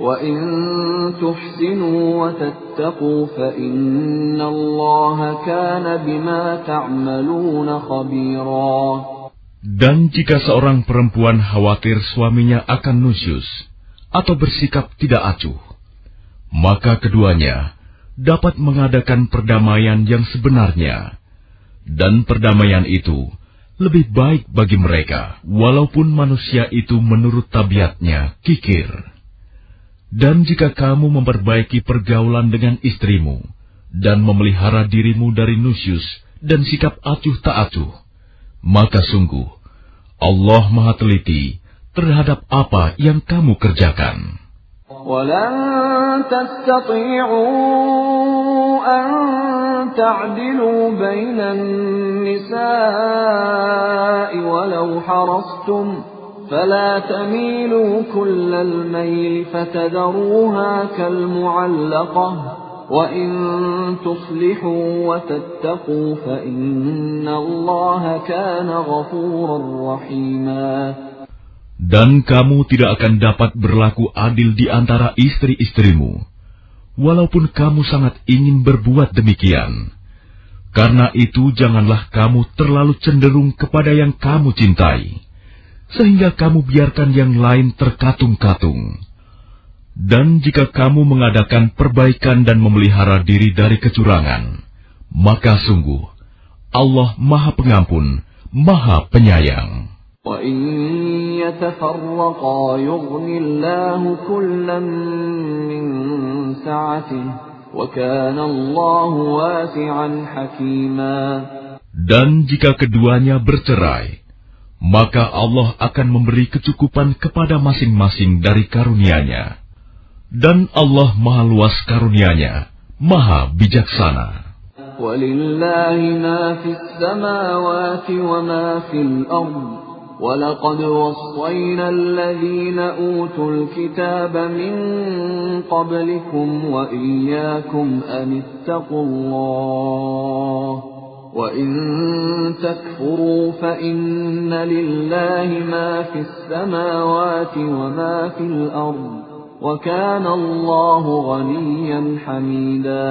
وإن تحسنوا وتتقوا فإن الله كان بما تعملون خبيرا Dan jika seorang perempuan khawatir suaminya akan nusyus, atau bersikap tidak acuh, maka keduanya dapat mengadakan perdamaian yang sebenarnya, dan perdamaian itu lebih baik bagi mereka, walaupun manusia itu menurut tabiatnya kikir. Dan jika kamu memperbaiki pergaulan dengan istrimu, dan memelihara dirimu dari nusyus dan sikap acuh tak acuh, maka sungguh Allah Maha Teliti terhadap apa yang kamu kerjakan. ولن تستطيعوا أن تعدلوا بين النساء ولو حرصتم فلا تميلوا كل الميل فتذروها كالمعلقة وإن تصلحوا وتتقوا فإن الله كان غفورا رحيما Dan kamu tidak akan dapat berlaku adil di antara istri-istrimu, walaupun kamu sangat ingin berbuat demikian. Karena itu, janganlah kamu terlalu cenderung kepada yang kamu cintai, sehingga kamu biarkan yang lain terkatung-katung. Dan jika kamu mengadakan perbaikan dan memelihara diri dari kecurangan, maka sungguh Allah Maha Pengampun, Maha Penyayang. وإن يتفرقا يغن الله كلا من سعته وكان الله واسعا حكيما Dan jika keduanya bercerai, maka Allah akan memberi kecukupan kepada masing-masing dari karunia-Nya. Dan Allah maha luas karunia-Nya, maha bijaksana. ولله ما في السماوات وما في الأرض ولقد وصينا الذين أوتوا الكتاب من قبلكم وإياكم أن اتقوا الله وإن تكفروا فإن لله ما في السماوات وما في الأرض وكان الله غنيا حميدا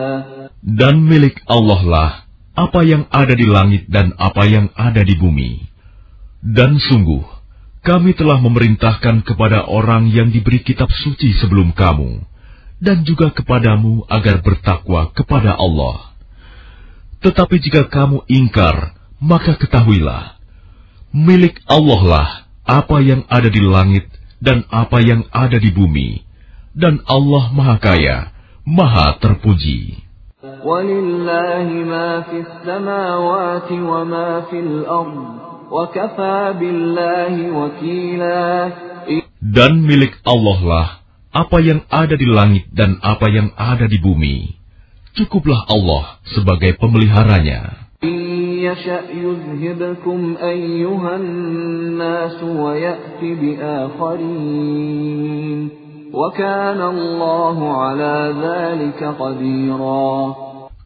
Dan milik Allah lah apa yang ada di langit dan apa yang ada di bumi. Dan sungguh, kami telah memerintahkan kepada orang yang diberi kitab suci sebelum kamu, dan juga kepadamu agar bertakwa kepada Allah. Tetapi jika kamu ingkar, maka ketahuilah, milik Allah lah apa yang ada di langit dan apa yang ada di bumi, dan Allah Maha Kaya, Maha Terpuji. Dan milik Allah lah apa yang ada di langit dan apa yang ada di bumi. Cukuplah Allah sebagai pemeliharanya.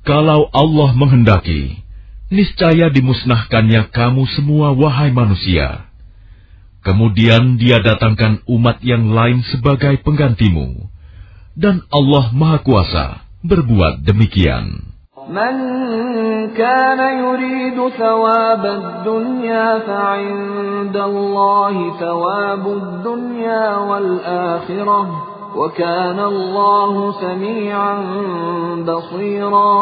Kalau Allah menghendaki, niscaya dimusnahkannya kamu semua, wahai manusia. Kemudian Dia datangkan umat yang lain sebagai penggantimu, dan Allah Maha Kuasa berbuat demikian. من كان يريد ثواب الدنيا فعند الله ثواب الدنيا والآخرة وكان الله سميعا بصيرا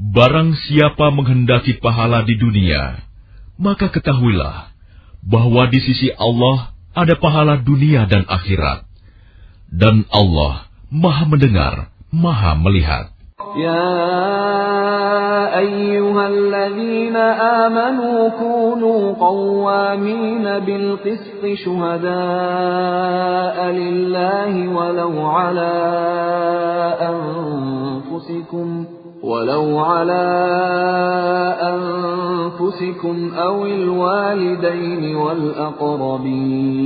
Barang siapa menghendaki pahala di dunia, maka ketahuilah bahwa di sisi Allah ada pahala dunia dan akhirat. Dan Allah maha mendengar, maha melihat. يا أيها الذين آمنوا كونوا قوامين بالقسط شهداء لله ولو على أنفسكم ولو على أنفسكم أو الوالدين والأقربين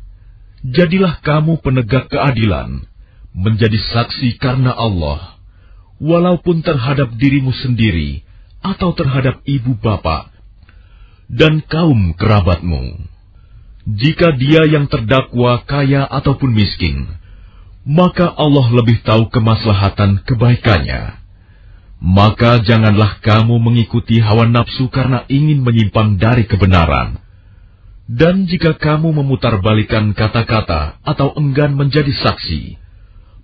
jadilah kamu penegak keadilan, menjadi saksi karena Allah, walaupun terhadap dirimu sendiri atau terhadap ibu bapak dan kaum kerabatmu. Jika dia yang terdakwa kaya ataupun miskin, maka Allah lebih tahu kemaslahatan kebaikannya. Maka janganlah kamu mengikuti hawa nafsu karena ingin menyimpang dari kebenaran dan jika kamu memutarbalikan kata-kata atau enggan menjadi saksi,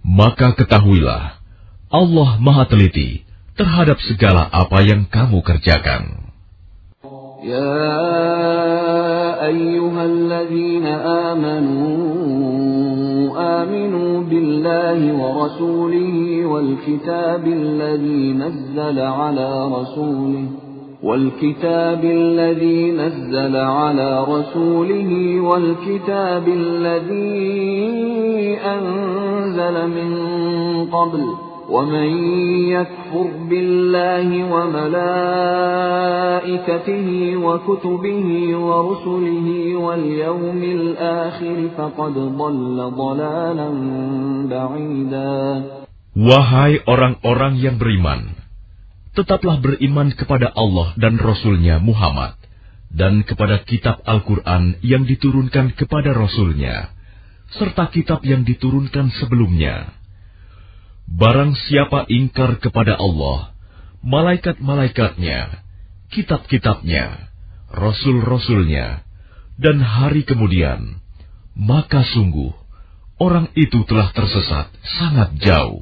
maka ketahuilah Allah Maha Teliti terhadap segala apa yang kamu kerjakan. Ya ayyuhalladzina amanu aminu billahi wa rasulihi wal kitabil ladzi nazzala ala rasulihi والكتاب الذي نزل على رسوله والكتاب الذي أنزل من قبل ومن يكفر بالله وملائكته وكتبه ورسله واليوم الآخر فقد ضل ضلالا بعيدا. Wahai orang-orang yang beriman, tetaplah beriman kepada Allah dan Rasulnya Muhammad, dan kepada kitab Al-Quran yang diturunkan kepada Rasulnya, serta kitab yang diturunkan sebelumnya. Barang siapa ingkar kepada Allah, malaikat-malaikatnya, kitab-kitabnya, rasul-rasulnya, dan hari kemudian, maka sungguh orang itu telah tersesat sangat jauh.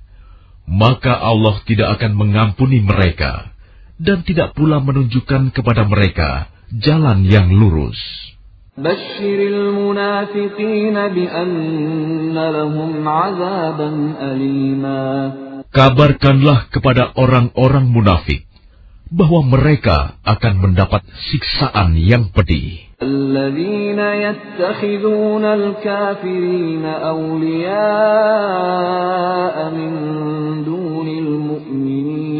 maka Allah tidak akan mengampuni mereka dan tidak pula menunjukkan kepada mereka jalan yang lurus. Kabarkanlah kepada orang-orang munafik bahwa mereka akan mendapat siksaan yang pedih. الذين يتخذون الكافرين أولياء من دون المؤمنين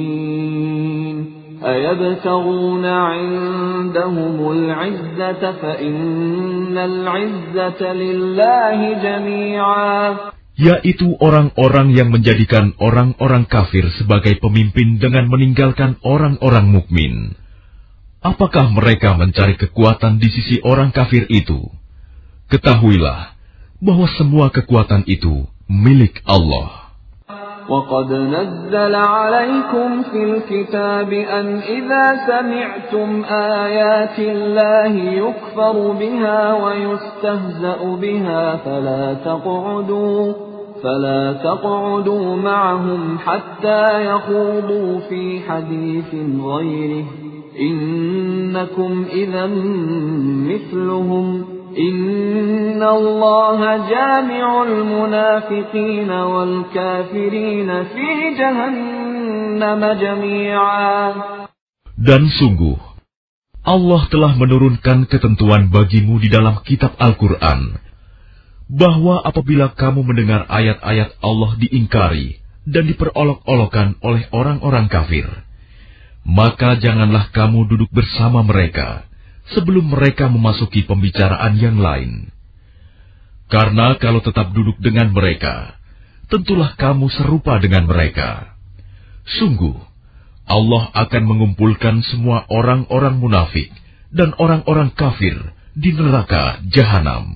أيبتغون عندهم العزة فإن العزة لله جميعا yaitu orang-orang yang menjadikan orang-orang kafir sebagai pemimpin dengan meninggalkan orang-orang mukmin. Apakah mereka mencari kekuatan di sisi orang kafir itu? Ketahuilah bahwa semua kekuatan itu milik Allah. وقد نزل عليكم في الكتاب أن إذا سمعتم آيات الله يكفر بها ويستهزأ بها فلا تقعدوا فلا تقعدوا معهم حتى يخوضوا في حديث غيره إنكم إذا مثلهم إن الله جامع المنافقين والكافرين في جهنم جميعا Dan sungguh, Allah telah menurunkan ketentuan bagimu di dalam kitab Al-Quran, bahwa apabila kamu mendengar ayat-ayat Allah diingkari dan diperolok-olokan oleh orang-orang kafir, maka janganlah kamu duduk bersama mereka sebelum mereka memasuki pembicaraan yang lain. Karena kalau tetap duduk dengan mereka, tentulah kamu serupa dengan mereka. Sungguh, Allah akan mengumpulkan semua orang-orang munafik dan orang-orang kafir di neraka jahanam.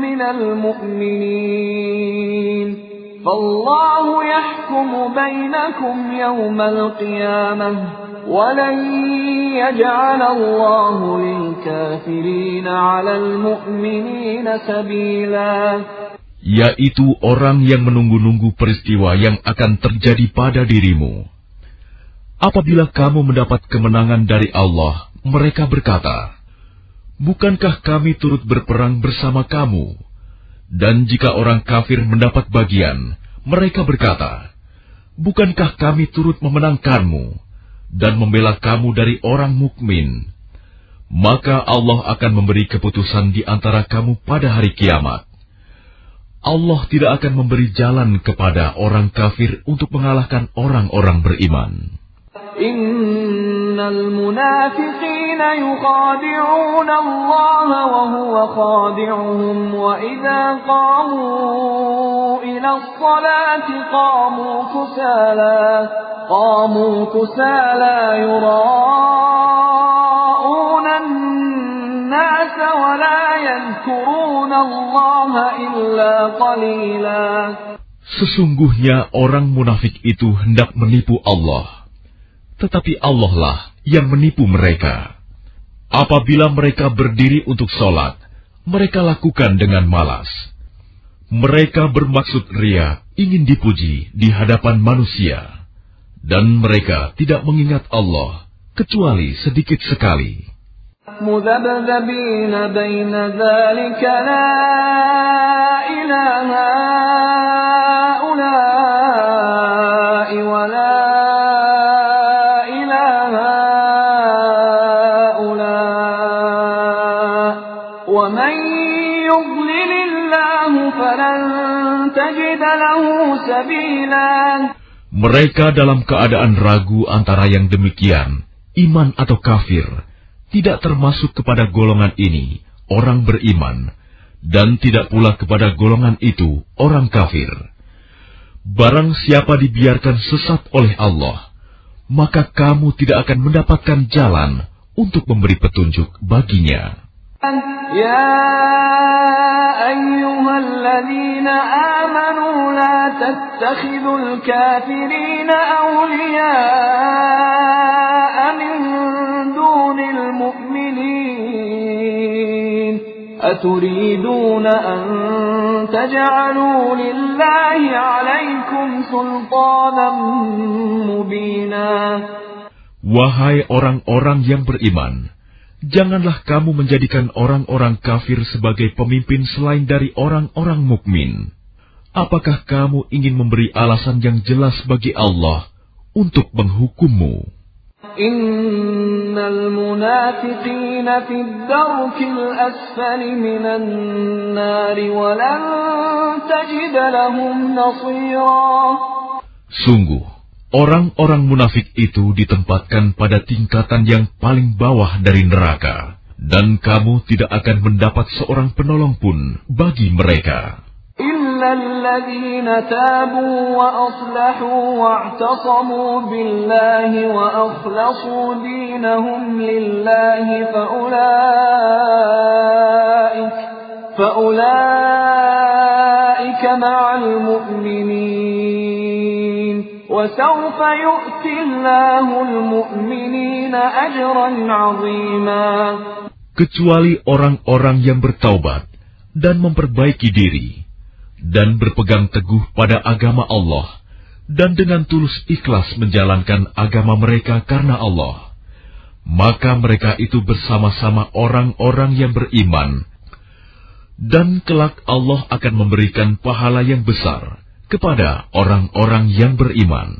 من المؤمنين فالله يحكم بينكم يوم القيامة ولن يجعل الله للكافرين على المؤمنين سبيلا yaitu orang yang menunggu-nunggu peristiwa yang akan terjadi pada dirimu. Apabila kamu mendapat kemenangan dari Allah, mereka berkata, Bukankah kami turut berperang bersama kamu? Dan jika orang kafir mendapat bagian, mereka berkata, Bukankah kami turut memenangkanmu dan membela kamu dari orang mukmin? Maka Allah akan memberi keputusan di antara kamu pada hari kiamat. Allah tidak akan memberi jalan kepada orang kafir untuk mengalahkan orang-orang beriman. إن المنافقين يخادعون الله وهو خادعهم وإذا قاموا إلى الصلاة قاموا كسالى قاموا كسالى يراءون الناس ولا يذكرون الله إلا قليلا Sesungguhnya orang munafik itu hendak menipu Allah. Tetapi Allah lah yang menipu mereka. Apabila mereka berdiri untuk sholat, mereka lakukan dengan malas. Mereka bermaksud ria, ingin dipuji di hadapan manusia. Dan mereka tidak mengingat Allah, kecuali sedikit sekali. مذبذبين بين ذلك لا إله Mereka dalam keadaan ragu antara yang demikian, iman atau kafir, tidak termasuk kepada golongan ini, orang beriman, dan tidak pula kepada golongan itu, orang kafir. Barang siapa dibiarkan sesat oleh Allah, maka kamu tidak akan mendapatkan jalan untuk memberi petunjuk baginya. يا أيها الذين آمنوا لا تتخذوا الكافرين أولياء من دون المؤمنين. أتريدون أن تجعلوا لله عليكم سلطانا مبينا. Wahai orang-orang yang beriman, Janganlah kamu menjadikan orang-orang kafir sebagai pemimpin selain dari orang-orang mukmin. Apakah kamu ingin memberi alasan yang jelas bagi Allah untuk menghukummu? Innal munafiqina fid darkil asfali minan nari wa tajid lahum nasira. Sungguh orang-orang munafik itu ditempatkan pada tingkatan yang paling bawah dari neraka, dan kamu tidak akan mendapat seorang penolong pun bagi mereka. إلا إلا الذين تابوا وأصلحوا واعتصموا بالله وأخلصوا دينهم لله فأولئك فأولئك مع المؤمنين وسوف يؤتي الله المؤمنين أجرا عظيما kecuali orang-orang yang bertaubat dan memperbaiki diri dan berpegang teguh pada agama Allah dan dengan tulus ikhlas menjalankan agama mereka karena Allah maka mereka itu bersama-sama orang-orang yang beriman dan kelak Allah akan memberikan pahala yang besar kepada orang-orang yang beriman.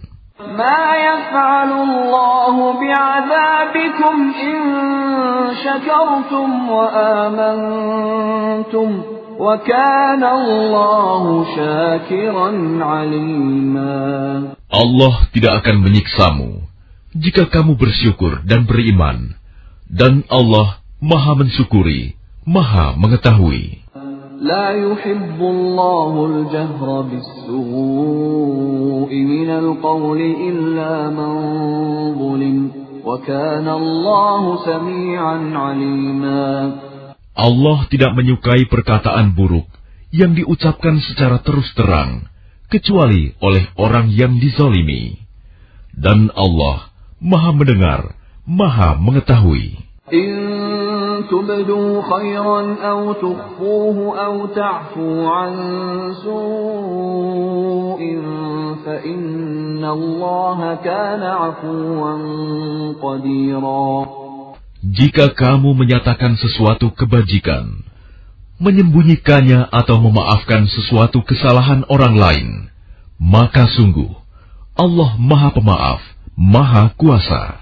Allah tidak akan menyiksamu jika kamu bersyukur dan beriman, dan Allah Maha Mensyukuri, Maha Mengetahui. لا يحب الله الجهر بالسوء من القول إلا من ظلم وكان الله سميعا عليما Allah tidak menyukai perkataan buruk yang diucapkan secara terus terang, kecuali oleh orang yang dizolimi. Dan Allah Maha mendengar, Maha mengetahui. إن تبدوا خيرا أو تخفوه أو تعفوا عن سوء فإن الله كان عفوا قديرا Jika kamu menyatakan sesuatu kebajikan, menyembunyikannya atau memaafkan sesuatu kesalahan orang lain, maka sungguh Allah Maha Pemaaf, Maha Kuasa.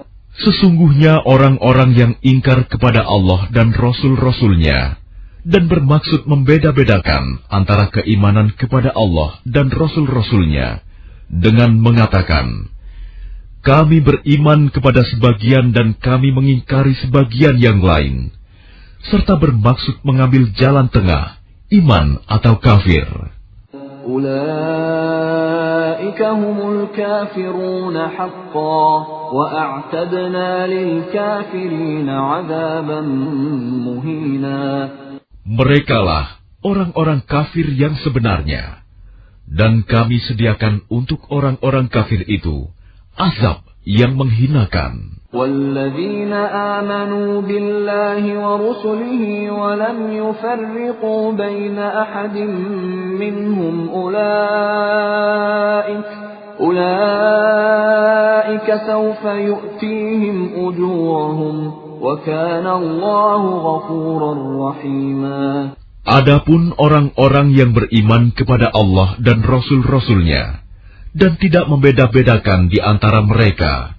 Sesungguhnya orang-orang yang ingkar kepada Allah dan Rasul-Rasulnya dan bermaksud membeda-bedakan antara keimanan kepada Allah dan Rasul-Rasulnya dengan mengatakan, kami beriman kepada sebagian dan kami mengingkari sebagian yang lain, serta bermaksud mengambil jalan tengah, iman atau kafir. أولئك هم الكافرون حقا وأعتدنا للكافرين عذابا مهينا Merekalah orang-orang kafir yang sebenarnya, dan kami sediakan untuk orang-orang kafir itu azab yang menghinakan. والذين آمنوا بالله ورسله ولم يفرقوا بين أحد منهم أولئك أولئك سوف يؤتيهم أجورهم وكان الله غفورا رحيما Adapun orang-orang yang beriman kepada Allah dan Rasul-Rasulnya, dan tidak membeda-bedakan di antara mereka,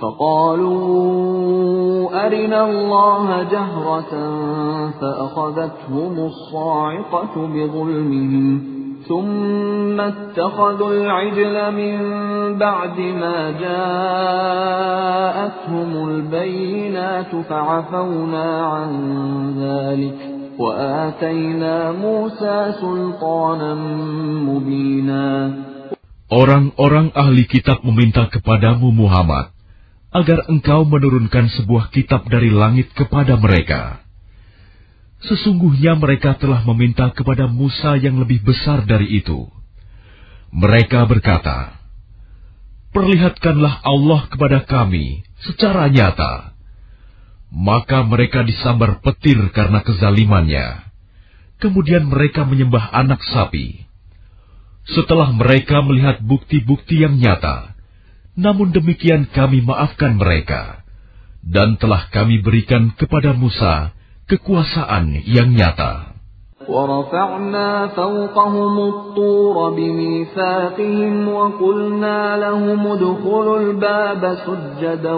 فقالوا أرنا الله جهرة فأخذتهم الصاعقة بظلمهم ثم اتخذوا العجل من بعد ما جاءتهم البينات فعفونا عن ذلك وآتينا موسى سلطانا مبينا. Orang-orang ahli kitab meminta kepadamu Muhammad agar engkau menurunkan sebuah kitab dari langit kepada mereka. Sesungguhnya mereka telah meminta kepada Musa yang lebih besar dari itu. Mereka berkata, perlihatkanlah Allah kepada kami secara nyata. Maka mereka disambar petir karena kezalimannya. Kemudian mereka menyembah anak sapi. Setelah mereka melihat bukti-bukti yang nyata, namun demikian kami maafkan mereka, dan telah kami berikan kepada Musa kekuasaan yang nyata. ورفعنا فوقهم الطور بميثاقهم وقلنا لهم ادخلوا الباب سجدا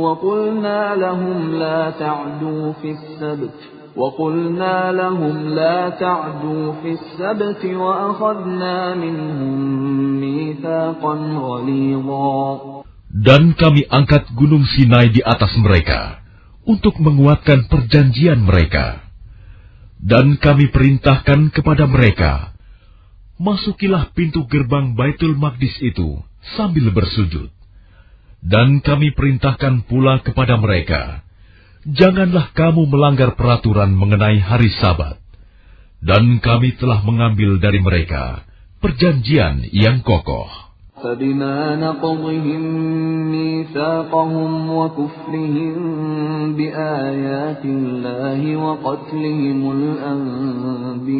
وقلنا لهم لا تعدوا في السبت وقلنا لهم لا تعدوا في السبت وأخذنا منهم ميثاقا غليظا Dan kami angkat gunung Sinai di atas mereka untuk menguatkan perjanjian mereka. Dan kami perintahkan kepada mereka, Masukilah pintu gerbang Baitul Maqdis itu sambil bersujud. Dan kami perintahkan pula kepada mereka, Janganlah kamu melanggar peraturan mengenai hari sabat. Dan kami telah mengambil dari mereka perjanjian yang kokoh. فبما نقضهم ميثاقهم وكفرهم بآيات الله وقتلهم الأنبياء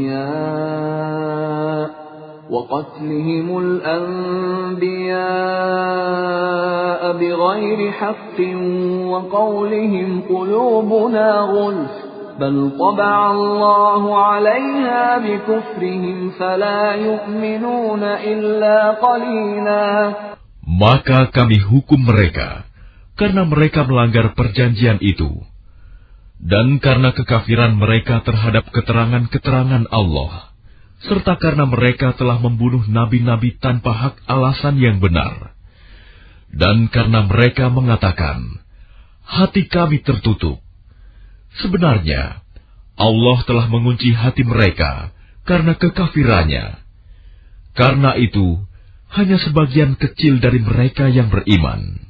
وقتلهم الأنبياء بغير حق وقولهم قلوبنا غلف بل طبع الله عليها بكفرهم فلا يؤمنون إلا قليلا Maka kami hukum mereka karena mereka melanggar perjanjian itu dan karena kekafiran mereka terhadap keterangan-keterangan Allah serta karena mereka telah membunuh nabi-nabi tanpa hak alasan yang benar dan karena mereka mengatakan hati kami tertutup Sebenarnya, Allah telah mengunci hati mereka karena kekafirannya. Karena itu, hanya sebagian kecil dari mereka yang beriman.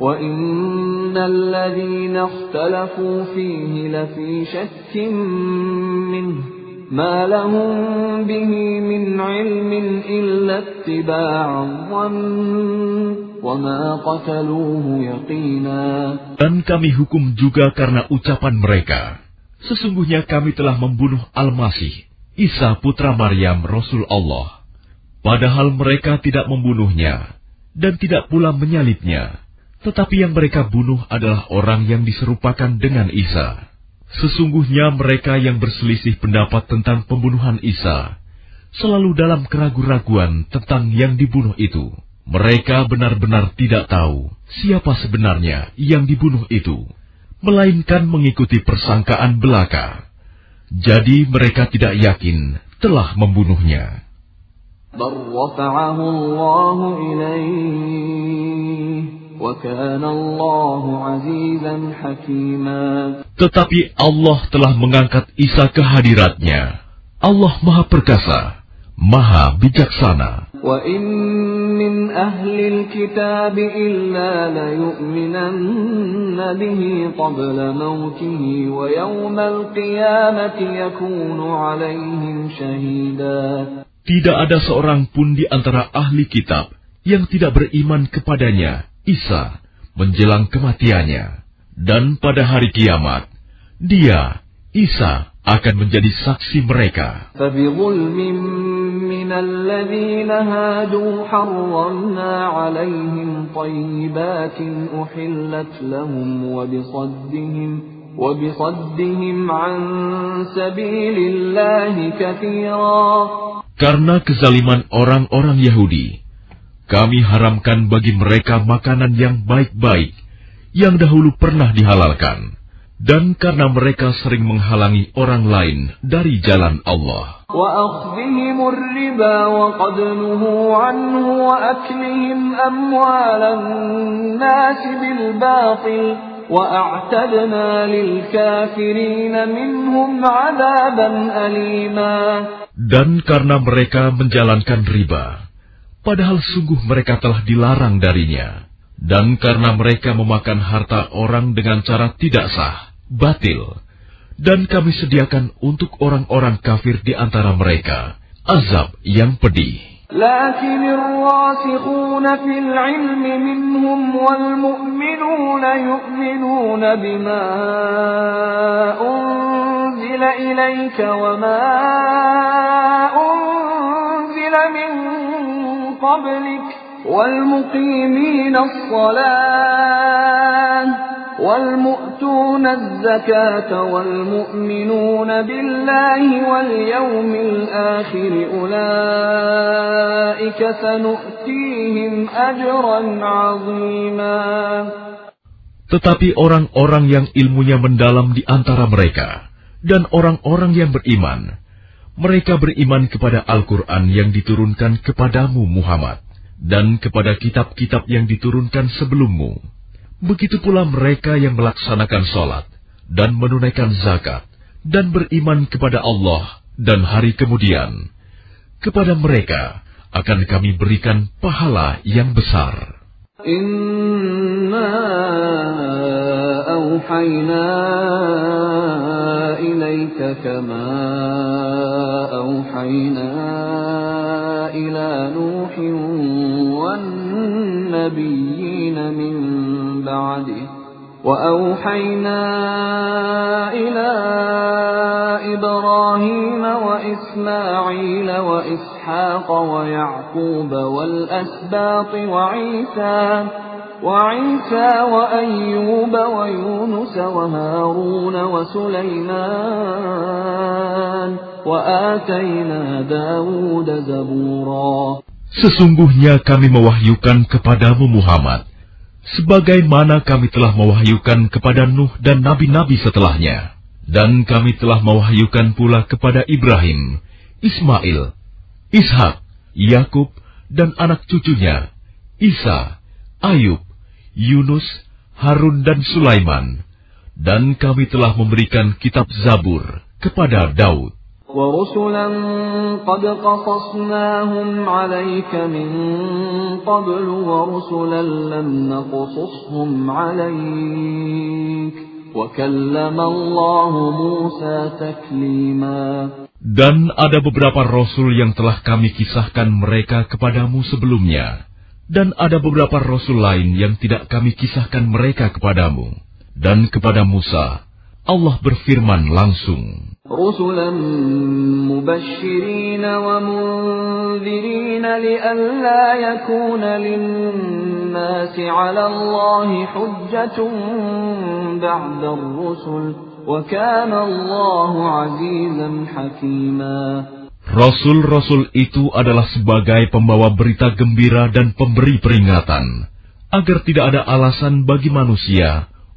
وإن الذين اختلفوا فيه لفي شك منه ما لهم به من علم إلا اتباع الظن Dan kami hukum juga karena ucapan mereka. Sesungguhnya kami telah membunuh Al-Masih, Isa putra Maryam Rasul Allah. Padahal mereka tidak membunuhnya, dan tidak pula menyalibnya. Tetapi yang mereka bunuh adalah orang yang diserupakan dengan Isa. Sesungguhnya mereka yang berselisih pendapat tentang pembunuhan Isa, selalu dalam keraguan-raguan tentang yang dibunuh itu. Mereka benar-benar tidak tahu siapa sebenarnya yang dibunuh itu, melainkan mengikuti persangkaan belaka. Jadi mereka tidak yakin telah membunuhnya. Tetapi Allah telah mengangkat Isa ke hadiratnya. Allah Maha Perkasa, Maha Bijaksana. Tidak ada seorang pun di antara ahli kitab yang tidak beriman kepadanya Isa, menjelang kematiannya. Dan pada hari kiamat, dia, Isa, akan menjadi saksi mereka. من الذين هادوا حرمنا عليهم طيبات أحلت لهم وبصدهم وبصدهم عن سبيل الله كثيرا Karena kezaliman orang-orang Yahudi, kami haramkan bagi mereka makanan yang baik-baik yang dahulu pernah dihalalkan, dan karena mereka sering menghalangi orang lain dari jalan Allah. Dan karena mereka menjalankan riba, padahal sungguh mereka telah dilarang darinya. Dan karena mereka memakan harta orang dengan cara tidak sah, batil, dan kami sediakan untuk orang-orang kafir di antara mereka azab yang pedih. لكن الراسخون في العلم منهم والمؤمنون يؤمنون بما أنزل إليك وما أنزل من قبلك والمقيمين الصلاة والمؤتون الزكاة والمؤمنون بالله واليوم الآخر أولئك سنؤتيهم أجرا عظيما Tetapi orang-orang yang ilmunya mendalam di antara mereka dan orang-orang yang beriman, mereka beriman kepada Al-Quran yang diturunkan kepadamu Muhammad dan kepada kitab-kitab yang diturunkan sebelummu Begitu pula mereka yang melaksanakan sholat dan menunaikan zakat dan beriman kepada Allah dan hari kemudian. Kepada mereka akan kami berikan pahala yang besar. إنا أوحينا إليك كما أوحينا إلى نوح والنبيين من بعده وأوحينا إلى إبراهيم وإسماعيل وإسحاق ويعقوب والأسباط وعيسى وعيسى وأيوب ويونس وهارون وسليمان وآتينا داود زبورا Sesungguhnya kami mewahyukan kepadamu Muhammad sebagaimana kami telah mewahyukan kepada Nuh dan nabi-nabi setelahnya. Dan kami telah mewahyukan pula kepada Ibrahim, Ismail, Ishak, Yakub, dan anak cucunya, Isa, Ayub, Yunus, Harun, dan Sulaiman. Dan kami telah memberikan kitab Zabur kepada Daud. ورسلا قد قصصناهم عليك من قبل ورسلا لم نقصصهم عليك Dan ada beberapa rasul yang telah kami kisahkan mereka kepadamu sebelumnya, dan ada beberapa rasul lain yang tidak kami kisahkan mereka kepadamu, dan kepada Musa Allah berfirman langsung. رسلا مبشرين ومنذرين لئلا يكون للناس على الله حجة بعد الرسل وكان الله عزيزا حكيما Rasul-rasul itu adalah sebagai pembawa berita gembira dan pemberi peringatan, agar tidak ada alasan bagi manusia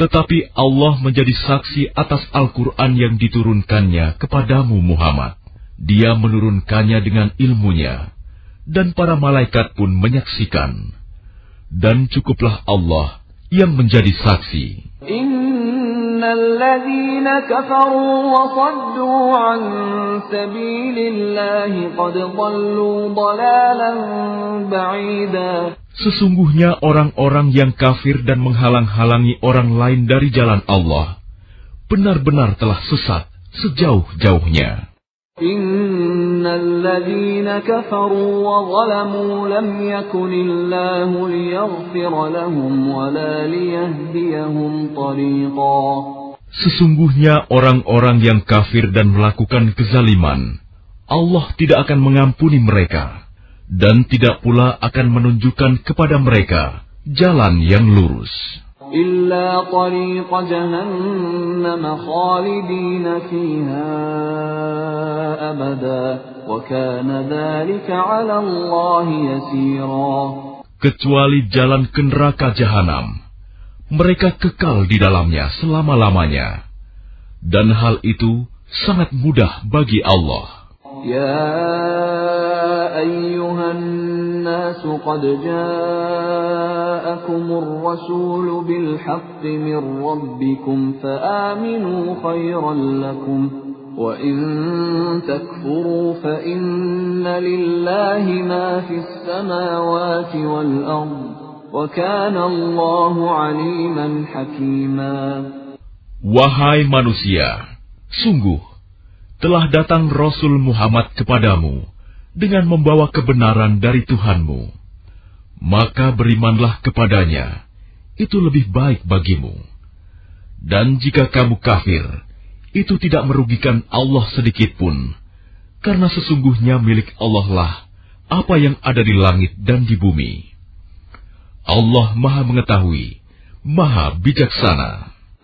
Tetapi Allah menjadi saksi atas Al-Quran yang diturunkannya kepadamu Muhammad. Dia menurunkannya dengan ilmunya, dan para malaikat pun menyaksikan. Dan cukuplah Allah yang menjadi saksi. Sesungguhnya orang-orang yang kafir dan menghalang-halangi orang lain dari jalan Allah benar-benar telah sesat sejauh-jauhnya. Sesungguhnya orang-orang yang kafir dan melakukan kezaliman, Allah tidak akan mengampuni mereka dan tidak pula akan menunjukkan kepada mereka jalan yang lurus. إلا طريق جهنم خالدين فيها أبدا وكان ذلك على الله يسيرا Kecuali jalan ke neraka jahanam, mereka kekal di dalamnya selama-lamanya. Dan hal itu sangat mudah bagi Allah. Ya ayyuhan الناس قد جاءكم الرسول بالحق من ربكم فآمنوا خيرا لكم وإن تكفروا فإن لله ما في السماوات والأرض وكان الله عليما حكيما. Wahai manusia, sungguh telah datang Rasul Muhammad kepadamu. Dengan membawa kebenaran dari Tuhanmu, maka berimanlah kepadanya, itu lebih baik bagimu. Dan jika kamu kafir, itu tidak merugikan Allah sedikit pun, karena sesungguhnya milik Allah lah apa yang ada di langit dan di bumi. Allah Maha Mengetahui, Maha Bijaksana.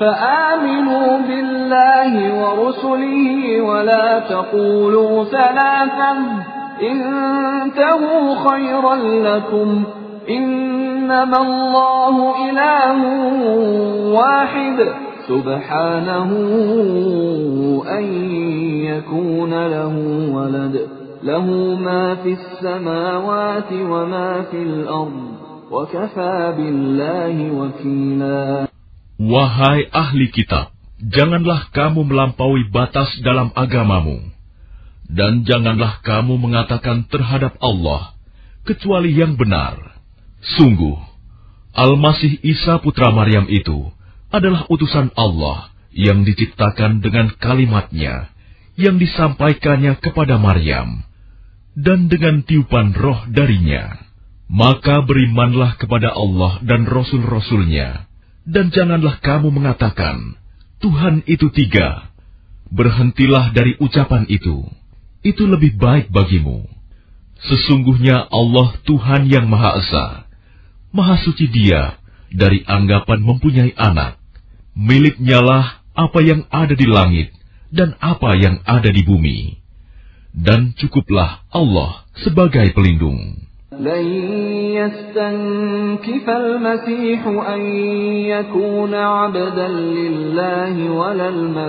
فآمنوا بالله ورسله ولا تقولوا ثلاثا انتهوا خيرا لكم. إنما الله إله واحد. سبحانه أن يكون له ولد. له ما في السماوات وما في الأرض. وكفى بالله وكيلا. Wahai ahli kitab, janganlah kamu melampaui batas dalam agamamu, dan janganlah kamu mengatakan terhadap Allah kecuali yang benar. Sungguh, Al-Masih Isa putra Maryam itu adalah utusan Allah yang diciptakan dengan kalimatnya yang disampaikannya kepada Maryam, dan dengan tiupan roh darinya. Maka berimanlah kepada Allah dan Rasul-Rasulnya, dan janganlah kamu mengatakan, Tuhan itu tiga. Berhentilah dari ucapan itu. Itu lebih baik bagimu. Sesungguhnya Allah Tuhan yang Maha Esa. Maha suci dia dari anggapan mempunyai anak. Miliknya lah apa yang ada di langit dan apa yang ada di bumi. Dan cukuplah Allah sebagai pelindung. لن يستنكف المسيح أن يكون عبدا لله ولا الملائكة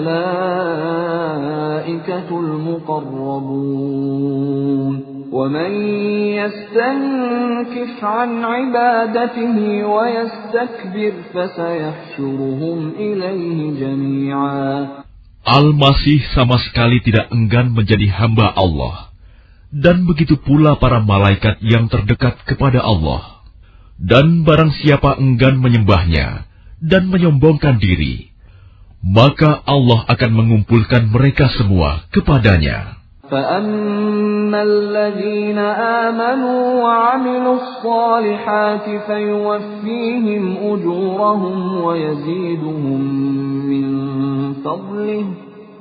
المقربون. ومن يستنكف عن عبادته ويستكبر فسيحشرهم إليه جميعا. Al-Masih sama sekali tidak enggan menjadi hamba Allah. dan begitu pula para malaikat yang terdekat kepada Allah. Dan barang siapa enggan menyembahnya dan menyombongkan diri, maka Allah akan mengumpulkan mereka semua kepadanya. فأما الذين آمنوا وعملوا الصالحات فيوفيهم أجورهم ويزيدهم من فضله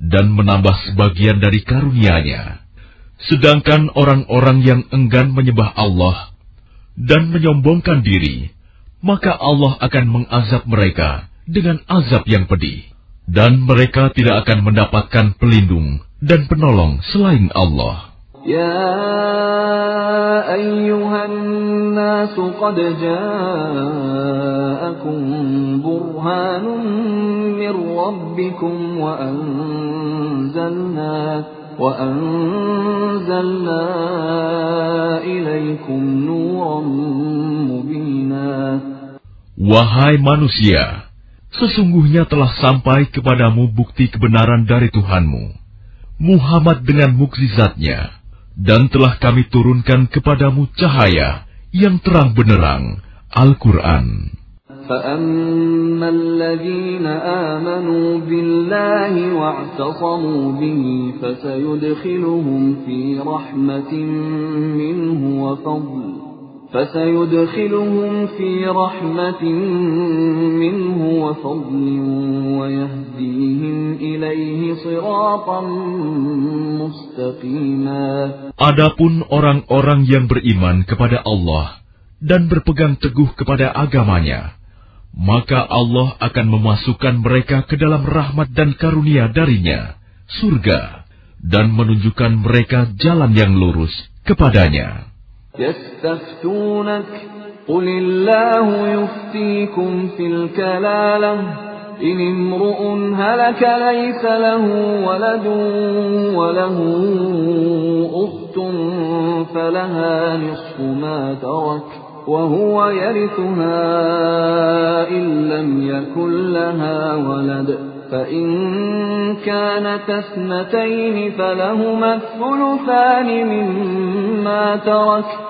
dan menambah sebagian dari karunia-Nya. Sedangkan orang-orang yang enggan menyembah Allah dan menyombongkan diri, maka Allah akan mengazab mereka dengan azab yang pedih, dan mereka tidak akan mendapatkan pelindung dan penolong selain Allah. يا أيها الناس قد جاءكم برهان من ربكم وأنزلنا وأنزلنا إليكم نورا مبينا Wahai manusia, sesungguhnya telah sampai kepadamu bukti kebenaran dari Tuhanmu. Muhammad dengan mukjizatnya dan telah kami turunkan kepadamu cahaya yang terang benerang, Al-Quran. فأما الذين آمنوا بالله واعتصموا به فسيدخلهم في رحمة منه وفضل فسيدخلهم في رحمة منه وفضل ويهديهم إليه صراطا مستقيما Adapun orang-orang yang beriman kepada Allah dan berpegang teguh kepada agamanya, maka Allah akan memasukkan mereka ke dalam rahmat dan karunia darinya, surga, dan menunjukkan mereka jalan yang lurus kepadanya. يستفتونك. قل الله يفتيكم في الكلالة. إن امرؤ هلك ليس له ولد وله أخت فلها نصف ما ترك وهو يرثها إن لم يكن لها ولد. فإن كانت اثنتين فلهما الثلثان مما ترك.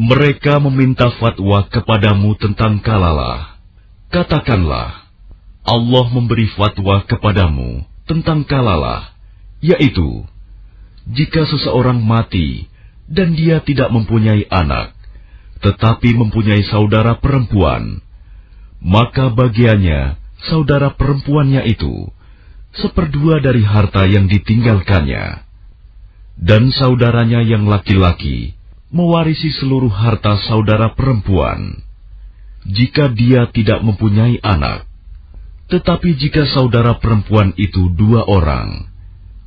Mereka meminta fatwa kepadamu tentang kalalah. Katakanlah, Allah memberi fatwa kepadamu tentang kalalah, yaitu, jika seseorang mati dan dia tidak mempunyai anak, tetapi mempunyai saudara perempuan, maka bagiannya saudara perempuannya itu seperdua dari harta yang ditinggalkannya, dan saudaranya yang laki-laki mewarisi seluruh harta saudara perempuan. Jika dia tidak mempunyai anak, tetapi jika saudara perempuan itu dua orang,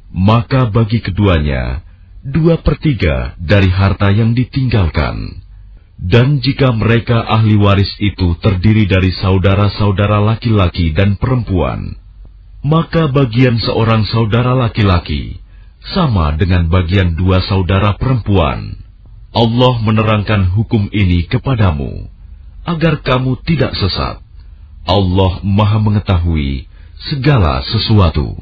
maka bagi keduanya dua pertiga dari harta yang ditinggalkan. Dan jika mereka ahli waris itu terdiri dari saudara-saudara laki-laki dan perempuan, maka bagian seorang saudara laki-laki sama dengan bagian dua saudara perempuan. Allah menerangkan hukum ini kepadamu, agar kamu tidak sesat. Allah Maha Mengetahui segala sesuatu.